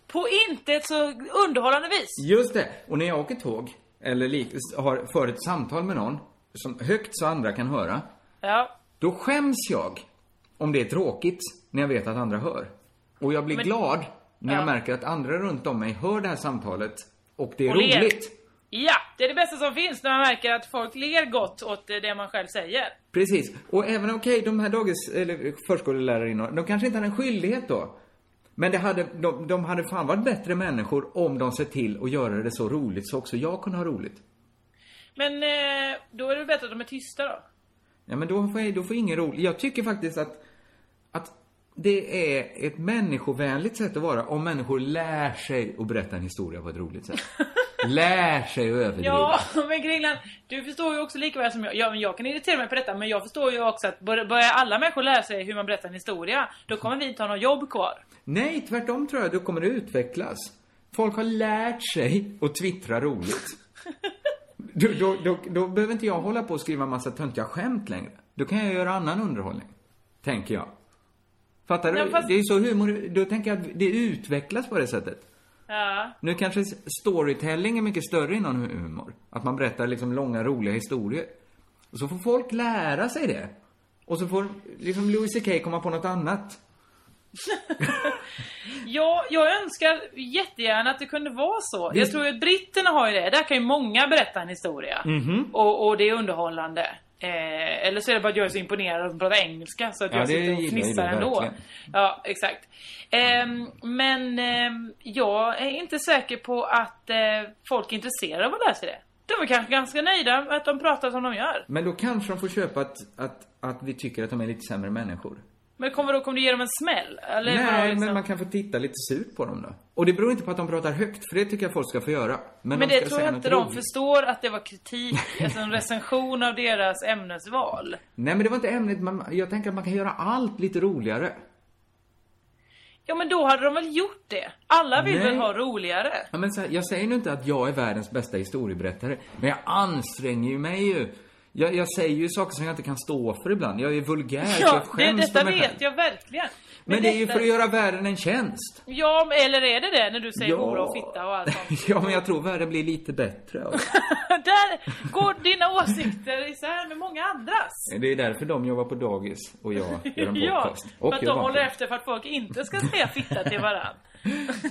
På inte ett så underhållande vis. Just det. Och när jag åker tåg, eller har för ett samtal med någon, som högt så andra kan höra, Ja. Då skäms jag om det är tråkigt när jag vet att andra hör. Och jag blir Men- glad när jag Ja. märker att andra runt om mig hör det här samtalet och det är Och roligt. Ja, det är det bästa som finns när man märker att folk ler gott åt det man själv säger. Precis. Och även okej, de här dagis, eller förskollärarinnor, de kanske inte hade en skyldighet då. Men det hade, de, de hade fan varit bättre människor om de sett till att göra det så roligt så också jag kunde ha roligt. Men eh, då är det bättre att de är tysta då. Ja men då får, jag, då får ingen roligt. Jag tycker faktiskt att, att det är ett människovänligt sätt att vara om människor lär sig att berätta en historia på ett roligt sätt. Lär sig att överdriva. Ja, men Kringland, du förstår ju också lika väl som jag. Ja, men jag kan irritera mig på detta, men jag förstår ju också att bör- börjar alla människor lära sig hur man berättar en historia, då kommer vi inte ha något jobb kvar. Nej, tvärtom tror jag. Då kommer det utvecklas. Folk har lärt sig att twittra roligt. Då, då, då, då behöver inte jag hålla på och skriva massa töntiga skämt längre. Då kan jag göra annan underhållning. Tänker jag. Fattar du? Ja, fast- Det är så humor, då tänker jag att det utvecklas på det sättet. Ja. Nu kanske storytelling är mycket större inom humor. Att man berättar liksom långa roliga historier. Och så får folk lära sig det. Och så får liksom Louis CK komma på något annat. Ja, jag önskar jättegärna att det kunde vara så. Jag tror att britterna har ju det. Där kan ju många berätta en historia. Mhm. Och, och det är underhållande. Eh, eller så är det bara att jag är så imponerad av att de pratar engelska så att Ja, jag sitter och fnissar ändå. verkligen. Ja, exakt. Ehm, men ehm, jag är inte säker på att eh, folk är intresserade av att lära sig det. De är kanske ganska nöjda med att de pratar som de gör. Men då kanske de får köpa att, att, att vi tycker att de är lite sämre människor. Men kommer då kommer du ge dem en smäll? Eller Nej, liksom? men man kan få titta lite surt på dem då. Och det beror inte på att de pratar högt, för det tycker jag folk ska få göra. Men, Men, de det tror jag inte de roligt. förstår att det var kritik, alltså en recension av deras ämnesval. Nej, men det var inte ämnet. Man, jag tänker att man kan göra allt lite roligare. Ja men då hade de väl gjort det? Alla vill Nej. väl ha roligare? Ja, men här, jag säger nu inte att jag är världens bästa historieberättare, men jag anstränger ju mig ju. Jag, jag säger ju saker som jag inte kan stå för ibland. Jag är vulgär, Ja, jag det, skäms detta för mig vet själv. jag verkligen. Men det är ju för att göra världen en tjänst. Ja, men- eller är det det när du säger Ja. hora och fitta och allt sånt? Ja, men jag tror världen blir lite bättre. av det. Där går dina åsikter isär med många andras. Det är därför de jobbar på dagis och jag gör en Ja, podcast. för och att de håller efter för att folk inte ska säga fitta till varandra.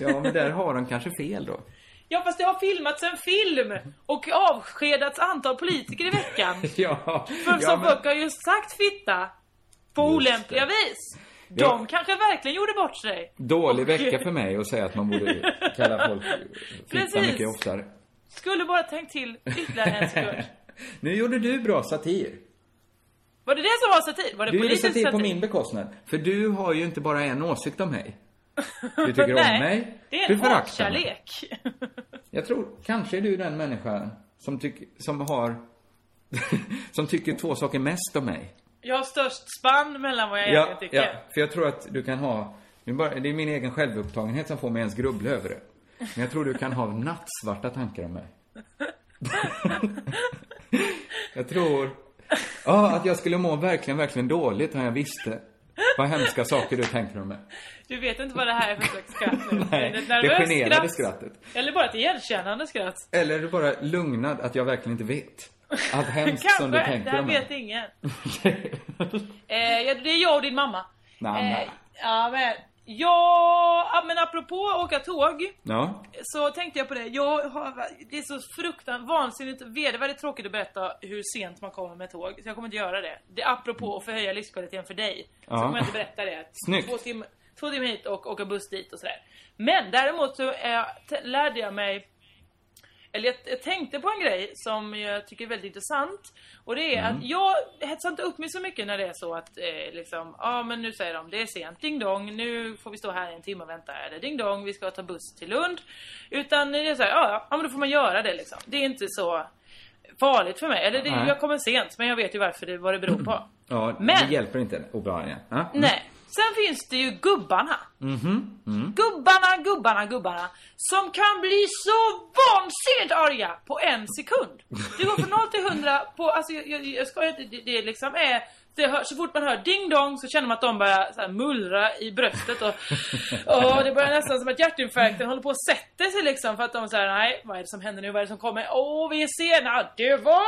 Ja, men där har de kanske fel då. Ja fast det har filmats en film och avskedats antal politiker i veckan. Ja, För ja, som men- folk har ju sagt fitta på olämpliga vis. De Ja. kanske verkligen gjorde bort sig. Dålig Och- vecka för mig att säga att man borde kalla folk fitta mycket oftare. Skulle bara tänkt till ytterligare en sekund. Nu gjorde du bra satir. Var det det som var satir? Var det Du gjorde politisk satir på min bekostnad. För du har ju inte bara en åsikt om mig. Du tycker om Nej, mig. Det är du en föraktar mig. Jag tror, kanske är du den människan som tycker, som har, som tycker två saker mest om mig. Jag har störst spann mellan vad jag Ja, egentligen tycker. ja, för jag tror att du kan ha, det är, bara, det är min egen självupptagenhet som får mig ens grubbla över det. Men jag tror du kan ha nattsvarta tankar om mig. jag tror, ja, att jag skulle må verkligen, verkligen dåligt om jag visste vad hemska saker du tänker om mig. Du vet inte vad det här är för slags skratt nu. Nej, det nervöst generade skratt? skrattet. Eller bara ett igenkännande skratt. Eller är du bara lugnad att jag verkligen inte vet? Allt hemskt som du Kanske, det tänker här om vet mig. ingen. eh, det är jag och din mamma. Nej, Eh, ja, men... Ja, men apropå åka tåg. Ja. Så tänkte jag på det. Jag har, det är så fruktansvärt vansinnigt vedervärdigt tråkigt att berätta hur sent man kommer med tåg. Så jag kommer inte göra det. Det är apropå att förhöja livskvaliteten för dig. Så Ja. kommer jag inte berätta det. Snyggt. Två timmar, två timmar hit och åka buss dit och sådär. Men däremot så t- lärde jag mig eller jag, tänkte på en grej som jag tycker är väldigt intressant. Och det är Mm. att jag hetsar inte upp mig så mycket när det är så att eh, liksom, ja men nu säger de det är sent, ding dong, nu får vi stå här en timme och vänta, eller ding dong, vi ska ta buss till Lund. Utan det är så här, ja, ja men då får man göra det liksom. Det är inte så farligt för mig. Eller det, jag kommer sent, men jag vet ju varför det, vad det beror på. Ja, Men- det hjälper inte obehagligen. Ja? Mm. Nej. Sen finns det ju gubbarna. Mhm. Mm. Gubbarna, gubbarna, gubbarna. Som kan bli så vansinnigt arga på en sekund. Det går från 0 till 100 på, alltså jag, jag, jag skojar inte, det, det liksom är det hör, så fort man hör ding dong så känner man att de börjar så mullra i bröstet och, och det börjar nästan som att hjärtinfarkten håller på att sätta sig liksom för att de säger nej, vad är det som händer nu, vad är det som kommer? Åh, vi är sena, det var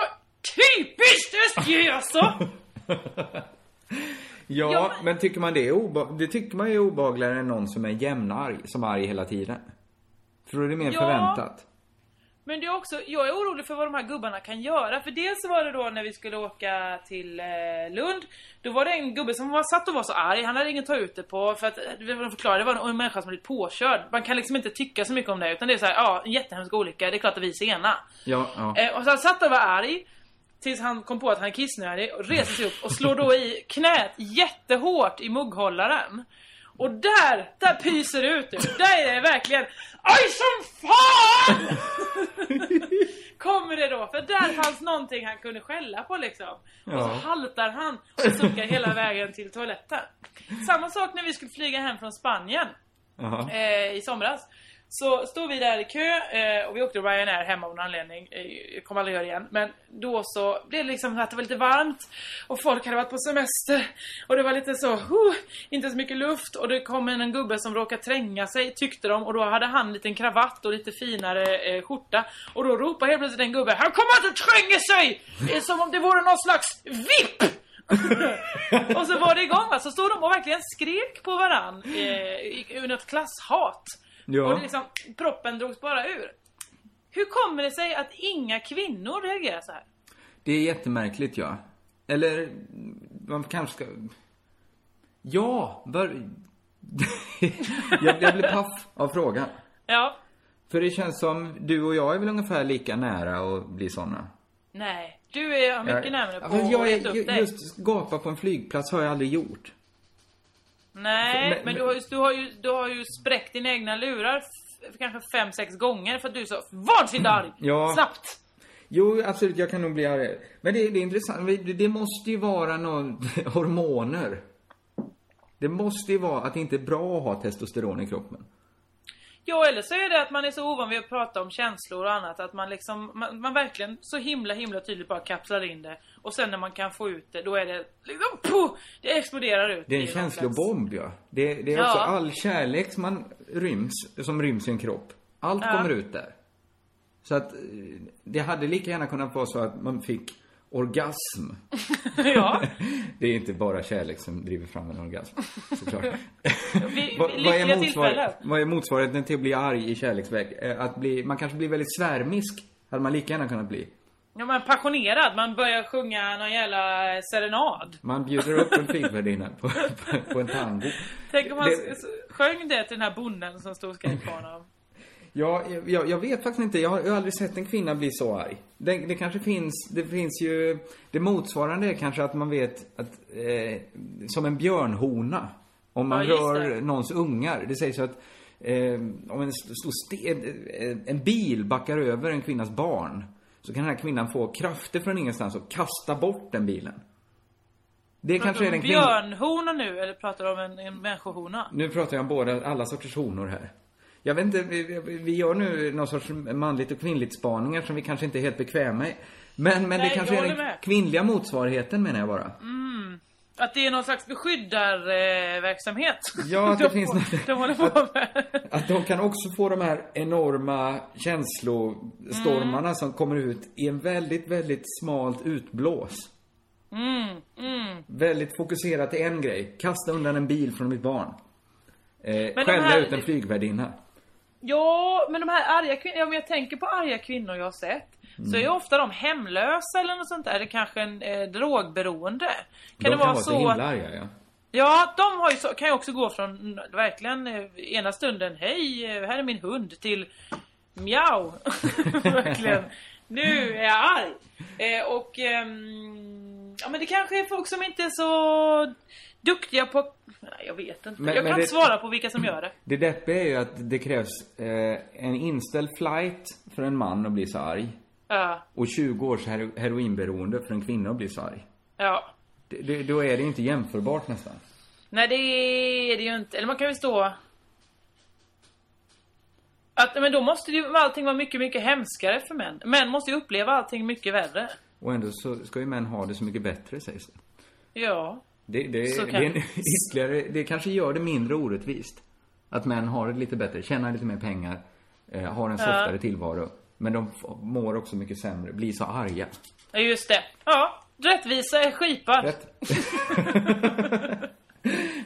typiskt östgösa! Ja, Ja, men tycker man det är obe- Det tycker man ju är obehagligare än någon som är jämnarg, som är arg hela tiden. Du det är mer Ja. förväntat? Men det är också, jag är orolig för vad de här gubbarna kan göra. För dels var det då när vi skulle åka till eh, Lund. Då var det en gubbe som var satt och var så arg. Han hade ingen att ta ut det på. För att, eh, de förklarade, det var en människa som blivit påkörd. Man kan liksom inte tycka så mycket om det. Utan det är så här, ja, en jättehemsk olycka. Det är klart att vi är sena. Ja, ja. Eh, och så han satt och var arg. Tills han kom på att han är kissnödig och reser sig upp och slår då i knät jättehårt i mugghållaren. Och där, där pyser det ut nu. Där är det verkligen Aj som fan! Kommer det då, för där fanns någonting han kunde skälla på liksom. Och så haltar han och suckar hela vägen till toaletten. Samma sak när vi skulle flyga hem från Spanien Jaha. eh, i somras. Så står vi där i kö eh, och vi åkte Ryanair hemma av någon anledning. Eh, jag kommer aldrig göra det igen. Men då så blev det liksom att det var lite varmt. Och folk hade varit på semester. Och det var lite så, huh, inte så mycket luft. Och det kom en, gubbe som råkade tränga sig, tyckte de. Och då hade han en liten kravatt och lite finare eh, skjorta. Och då ropade helt plötsligt en gubbe, han kommer inte tränga sig! Det är som om det vore någon slags VIP! och så var det igång va, så stod de och verkligen skrek på varann eh, i- ur något klasshat. Ja. Och liksom, proppen drogs bara ur. Hur kommer det sig att inga kvinnor reagerar så här? Det är jättemärkligt ja. Eller, man kanske ska... Ja, var... jag, jag blir paff av frågan. Ja, För det känns som, du och jag är väl ungefär lika nära att bli såna. nej. Du är mycket jag, närmare på jag att reta upp dig. Just gapa på en flygplats har jag aldrig gjort. Nej, Men- men, du, har ju, du, har ju, du har ju spräckt dina egna lurar kanske fem, sex gånger för att du är så vansinnigt arg. Ja. Snabbt. Jo, absolut, jag kan nog bli arg. Men det, det är intressant, det, det måste ju vara någon hormoner. Det måste ju vara att det inte är bra att ha testosteron i kroppen. Ja, eller så är det att man är så ovan vid att prata om känslor och annat att man liksom, man, man verkligen så himla himla tydligt bara kapslar in det. Och sen när man kan få ut det, då är det liksom, puh, det exploderar ut. Det är en känslobomb, ja. Det, det är Ja. också all kärlek som man ryms, som ryms i en kropp. Allt Ja. kommer ut där. Så att eh, det hade lika gärna kunnat vara så att man fick orgasm. ja. Det är inte bara kärlek som driver fram en orgasm, såklart. Vid, vad, vad, är motsvar, vad är motsvarigheten till att bli arg i kärleksväg? Eh, Att bli, man kanske blir väldigt svärmisk. Hade man lika gärna kunnat bli. Ja, man är passionerad. Man börjar sjunga någon jävla serenad. Man bjuder upp en flygvärdinna på, på, på en tango. Tänk om man Det- sjöng det till den här bonden som stod och skrek på honom. Ja, jag, jag vet faktiskt inte. Jag har, jag har aldrig sett en kvinna bli så arg. Det, det kanske finns, det finns ju, det motsvarande är kanske att man vet att, eh, som en björnhona. Om man Ja, rör det. någons ungar. Det sägs ju att eh, om en st- stor sten, eh, en bil backar över en kvinnas barn. Så kan den här kvinnan få krafter från ingenstans och kasta bort den bilen. Det kanske är den kvinnan... Björnhona nu, eller pratar du om en, en människohona? Nu pratar jag om båda, alla sorters honor här. Jag vet inte, vi, vi gör nu någon sorts manligt och kvinnligt spaningar som vi kanske inte är helt bekväma i. Men, men Nej, det kanske är den med. kvinnliga motsvarigheten menar jag bara. Mm. Att det är någon slags beskyddarverksamhet. Verksamhet. Ja, att det de, finns något- De håller på med. Att de kan också få de här enorma känslostormarna Mm. som kommer ut i en väldigt, väldigt smalt utblås. Mm, mm. Väldigt fokuserat till en grej. Kasta undan en bil från mitt barn. Eh, skälla här- ut en flygvärdinna. Ja, men de här arga kvinnorna, om jag tänker på arga kvinnor jag har sett. Så är ju ofta de hemlösa eller något sånt där. Eller kanske en eh, drogberoende. Kan de det kan vara så så himla att arga, ja. Ja, de har ju så, kan ju också gå från mm, verkligen eh, ena stunden Hej, eh, här är min hund till Mjau. verkligen. Nu är jag arg. Eh, och ehm, ja men det kanske är folk som inte är så duktiga på Nej, jag vet inte. Men- jag men kan det- inte svara på vilka som gör det. Det deppiga är ju att det krävs eh, en inställd flight för en man att bli så arg. Ja, Och 20 års hero heroinberoende för en kvinna att bli så arg. ja. Det, det, då är det inte jämförbart nästan. Nej det är det ju inte. Eller man kan ju stå att, men då måste ju allting vara mycket, mycket hemskare för män. Män måste ju uppleva allting mycket värre. Och ändå så ska ju män ha det så mycket bättre sägs det. Ja. Det, det, Så det, kan- är en ytterligare, det kanske gör det mindre orättvist. Att män har det lite bättre, tjänar lite mer pengar, eh, har en Ja. softare tillvaro. Men de mår också mycket sämre, blir så arga. Ja, just det. Ja, rättvisa är skipad. Rätt.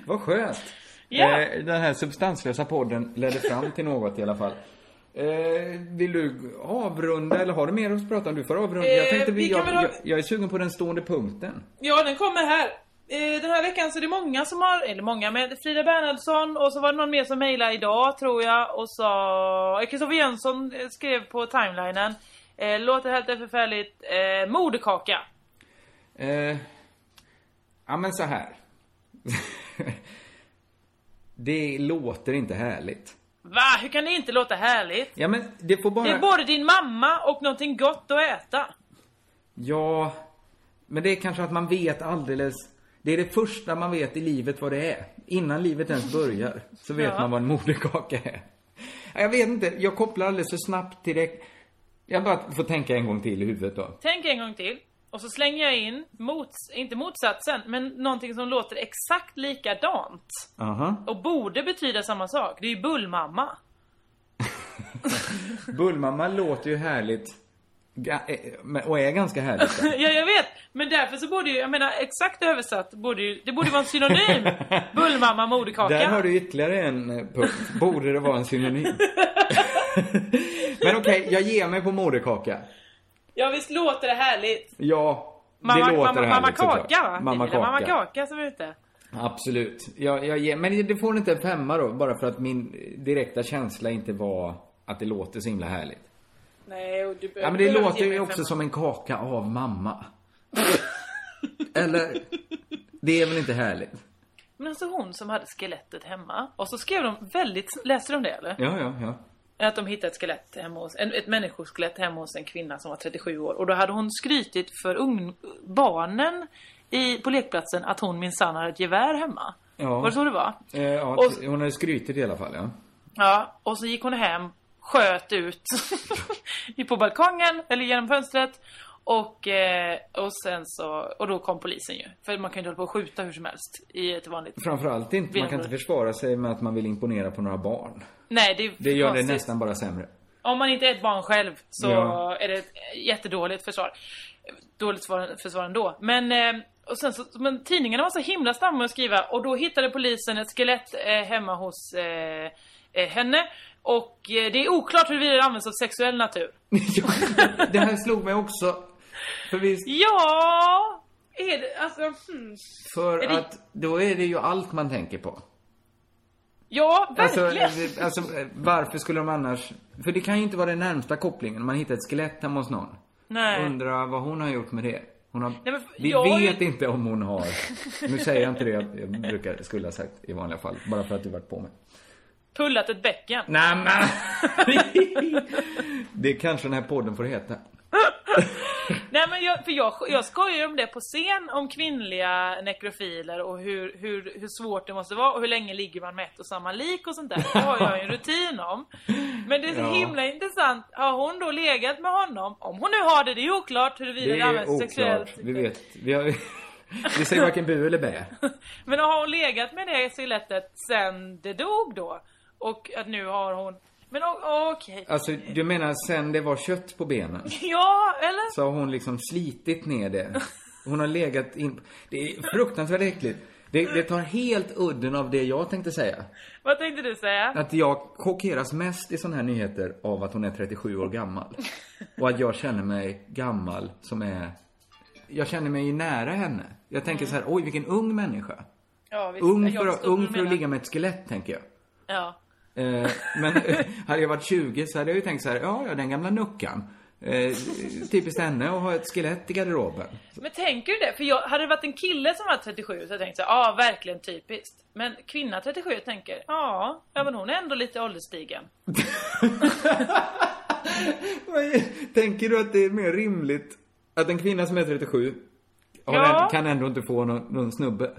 Vad skönt. Ja. Eh, den här substanslösa podden ledde fram till något i alla fall. Eh, vill du avrunda eller har du mer att prata om? Du får avrunda. Eh, jag tänkte, vi jag, kan ha- jag, jag är sugen på den stående punkten. Ja, den kommer här. Eh, Den här veckan så är det många som har, eller många med Frida Bernhardsson och så var det någon mer som mejlade idag tror jag och sa, Kristoffer Jönsson eh, skrev på timelinen eh, Låter helt förfärligt, eh, moderkaka. Eh, ja men så här. Det låter inte härligt. Va? Hur kan det inte låta härligt? Ja men det får bara... Det är både din mamma och någonting gott att äta. Ja, men det är kanske att man vet alldeles... Det är det första man vet i livet vad det är. Innan livet ens börjar så vet Ja. man vad en moderkaka är. Ja, Jag vet inte, jag kopplar alldeles för snabbt till det. Jag bara får tänka en gång till i huvudet då. Tänk en gång till. Och så slänger jag in, mots, inte motsatsen, men någonting som låter exakt likadant. Aha. Och borde betyda samma sak. Det är ju bullmamma. Bullmamma låter ju härligt. Eh, Och är ganska härligt. ja, jag vet. Men därför så borde ju, jag menar exakt översatt, borde ju, det borde vara en synonym. Bullmamma, moderkaka. Där har du ytterligare en eh, punkt. Borde det vara en synonym? Men okej, jag ger mig på moderkaka. Ja, visst låter det härligt. Ja, Mamma, det låter mamma, härligt mamma såklart. kaka va? Mamma är Mamma kaka. kaka som är ute. Absolut. Jag, jag ger, men det får inte en femma då, bara för att min direkta känsla inte var att det låter så himla härligt. Nej, och du Ja, men det behöver låter ju också som en kaka av mamma. Eller, det är väl inte härligt? Men alltså hon som hade skelettet hemma. Och så skrev de väldigt, läste de det eller? Ja, ja, ja. Att de hittade ett skelett hemma hos, en, ett människoskelett hemma hos en kvinna som var 37 år. Och då hade hon skrytit för ung, barnen i, på lekplatsen att hon minsann hade ett gevär hemma. Ja. Var det så det var? Eh, ja, Och- hon hade skrytit i alla fall, ja. Ja, och så gick hon hem, sköt ut på balkongen eller genom fönstret. Och, eh, och sen så, och då kom polisen ju. För man kan ju inte hålla på och skjuta hur som helst i ett vanligt... Framförallt inte, man kan inte försvara sig med att man vill imponera på några barn. Nej, det är Det gör det konstigt. nästan bara sämre. Om man inte är ett barn själv så Ja. är det ett jättedåligt försvar. Dåligt försvar, ändå. Men, eh, och sen så, men tidningarna var så himla snabba med att skriva och då hittade polisen ett skelett eh, hemma hos henne. Och eh, det är oklart huruvida det används av sexuell natur. Det här slog mig också. För visst, Ja, är det alltså... Hmm. för det- att då är det ju allt man tänker på. Ja, Alltså, verkligen. eh, alltså, eh, varför skulle de annars... För det kan ju inte vara den närmsta kopplingen. Man hittar ett skelett hemma hos någon. Nej. Undrar vad hon har gjort med det. Hon har... Nej, men Vi jag vet inte om hon har... Nu säger jag inte det jag, jag brukar, skulle ha sagt i vanliga fall. Bara för att du varit på mig. Pullat ett bäcken. Nej men! Det kanske den här podden får heta. Nej men jag, för jag, jag skojar ju om det på scen om kvinnliga nekrofiler och hur, hur, hur svårt det måste vara och hur länge ligger man med ett och samma lik och sånt där. Det har jag ju en rutin om. Men det är så Ja. himla intressant. Har hon då legat med honom? Om hon nu har det, det är ju oklart huruvida Det det, är används oklart. sexuellt. Vi vet. Vi, har, vi säger varken bu eller bä. Men har hon legat med det skelettet sen det dog då? Och att nu har hon... Men okej. Alltså, du menar sen det var kött på benen? Ja, eller? Så har hon liksom slitit ner det. Hon har legat in... Det är fruktansvärt äckligt. Det, det tar helt udden av det jag tänkte säga. Vad tänkte du säga? Att jag chockeras mest i såna här nyheter av att hon är 37 år gammal. Och att jag känner mig gammal som är... Jag känner mig nära henne. Jag tänker så här, oj vilken ung människa. Ja, visst. Ung för, ung för att ligga med ett skelett, tänker jag. Ja. Eh, men hade jag varit 20 så hade jag ju tänkt så här, ja, ja den gamla nuckan. Eh, typiskt henne att ha ett skelett i garderoben. Men tänker du det? För jag, hade det varit en kille som var 37 så hade jag tänkt så ja verkligen typiskt. Men kvinna 37 tänker, ja, ja men hon är ändå lite ålderstigen. Men Tänker du att det är mer rimligt att en kvinna som är 37 har Ja. en, kan ändå inte få någon, någon snubbe?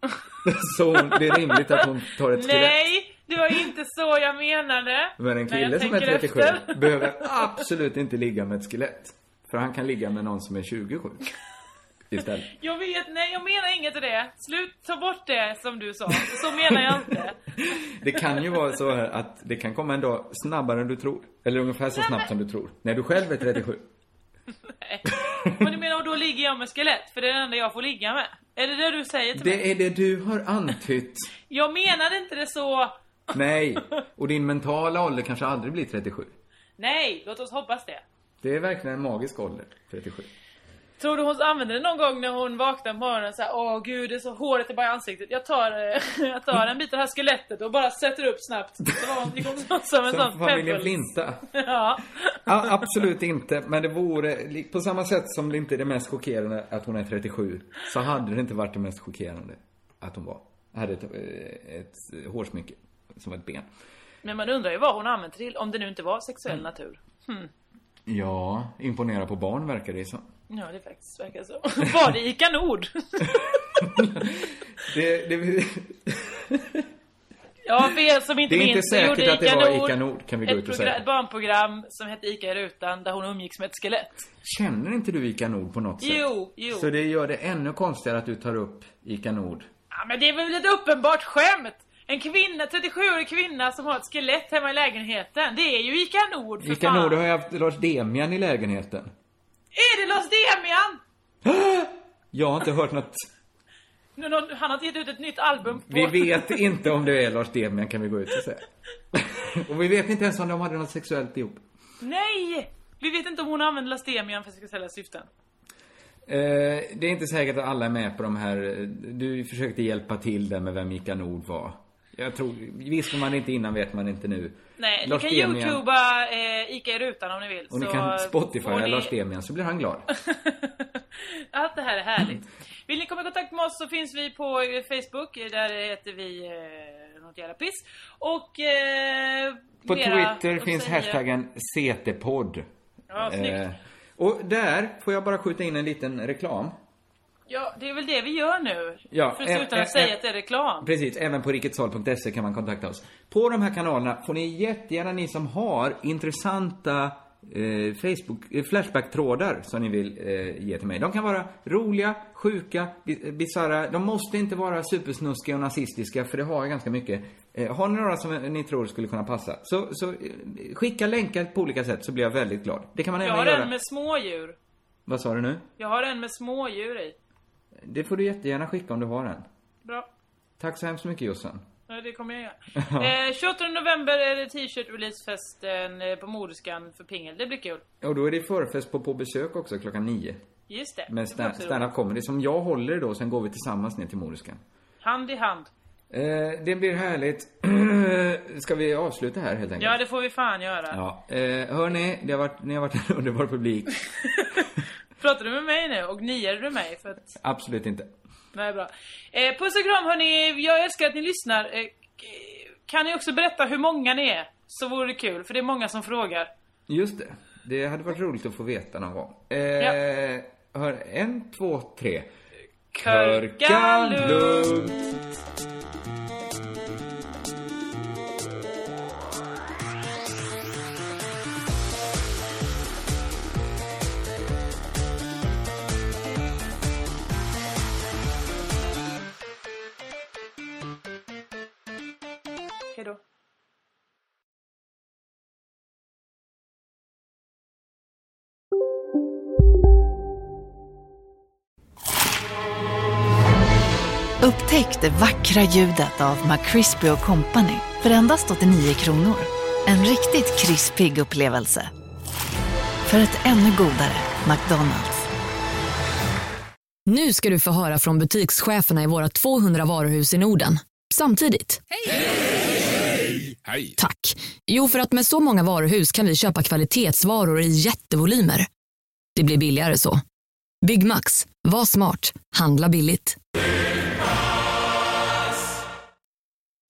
så hon, det är rimligt att hon tar ett skelett. Nej, det var inte så jag menade. Men en kille som är tänker 37 efter. behöver absolut inte ligga med ett skelett. För han kan ligga med någon som är 27. Istället. Jag vet, nej jag menar inget av det. Slut, ta bort det som du sa. Så menar jag inte. Det kan ju vara så här att det kan komma en dag snabbare än du tror. Eller ungefär så snabbt som du tror. När du själv är 37. Men du menar, och då ligger jag med skelett? För det är det enda jag får ligga med? Är det det du säger till mig? Det är det du har antytt. Jag menade inte det så. Nej. Och din mentala ålder kanske aldrig blir 37. Nej, låt oss hoppas det. Det är verkligen en magisk ålder, 37. Tror du hon använder det någon gång när hon vaknar på morgonen så här, åh gud det är så håret är bara i ansiktet. Jag tar, eh, jag tar en bit av det här skelettet och bara sätter upp snabbt. Så var hon liksom som en sån familjen. Flinta. Ja. Ja, absolut inte. Men det vore, på samma sätt som det inte är det mest chockerande att hon är 37, så hade det inte varit det mest chockerande att hon var, hade ett, eh, ett hårsmycke som ett ben. Men man undrar ju vad hon använt till, om det nu inte var sexuell natur. Hmm. Ja, imponera på barn verkar det som. Ja, det faktiskt verkar så. Var det Ica Nord? Det, det, Ja, för er som inte Det är inte minns så säkert att det Ica var Ica Nord, kan vi gå ut och säga. ett barnprogram som hette Ica i rutan där hon umgicks med ett skelett. Känner inte du Ica Nord på något sätt? Jo, jo. Så det gör det ännu konstigare att du tar upp Ica Nord. Ja, men det är väl ett uppenbart skämt? En kvinna, 37-årig kvinna som har ett skelett hemma i lägenheten. Det är ju Ica Nord för Ica fan. Nord har ju haft Lars Demian i lägenheten. Är det Lars Demian? Jag har inte hört något. Nå- Han har gett ut ett nytt album på... Vi vet inte om det är Lars Demian kan vi gå ut och säga. och vi vet inte ens om de hade något sexuellt ihop. Nej! Vi vet inte om hon använder Lars Demian för sexuella syften. Eh, det är inte säkert att alla är med på de här. Du försökte hjälpa till där med vem Ica Nord var. Jag tror, visste man inte innan vet man inte nu. Nej, Lars ni kan Demian- youtuba eh, Ica i rutan om ni vill. Och ni så kan Spotify får ni- Lars Demian så blir han glad. Allt det här är härligt. Vill ni komma i kontakt med oss så finns vi på eh, Facebook. Där heter vi eh, något jävla piss. Och eh, På mera Twitter finns säga. hashtaggen CT-podd. Ja, snyggt. Eh, och där får jag bara skjuta in en liten reklam. Ja, det är väl det vi gör nu. Ja, För att eh, att säga att det är reklam. Precis, även på riketsal.se kan man kontakta oss. På de här kanalerna får ni jättegärna, ni som har intressanta eh, Facebook, eh, Flashback-trådar som ni vill eh, ge till mig. De kan vara roliga, sjuka, bi- bisarra. De måste inte vara supersnuskiga och nazistiska, för det har jag ganska mycket. Eh, har ni några som ni tror skulle kunna passa, så, så eh, skicka länkar på olika sätt så blir jag väldigt glad. Det kan man Jag även har göra. en med smådjur. Vad sa du nu? Jag har en med smådjur i. Det får du jättegärna skicka om du har en. Bra. Tack så hemskt mycket Jossan. Ja, det kommer jag göra. eh, 28 november är det t-shirt releasefesten eh, på Moriskan för Pingel. Det blir kul. Och då är det förfest på På besök också klockan nio. Just det. Med stand-up comedy som jag håller då, sen går vi tillsammans ner till Moriskan. Hand i hand. Eh, det blir härligt. Ska vi avsluta här helt enkelt? Ja, det får vi fan göra. Ja. Eh, hörni, det har varit, ni har varit en underbar publik. Pratar du med mig nu? Och niar du mig? För att... Absolut inte. Nej, bra. Eh, puss och kram hörni. Jag älskar att ni lyssnar. Eh, kan ni också berätta hur många ni är? Så vore det kul, för det är många som frågar. Just det. Det hade varit roligt att få veta någon gång. Eh, Ja. Hör, en, två, tre. Körka lugnt. Upptäck det vackra ljudet av McCrispy Company för endast 89 kronor. En riktigt krispig upplevelse. För ett ännu godare McDonalds. Nu ska du få höra från butikscheferna i våra 200 varuhus i Norden. Samtidigt. Hej! Tack. Jo, för att med så många varuhus kan vi köpa kvalitetsvaror i jättevolymer. Det blir billigare så. Byggmax. Var smart. Handla billigt.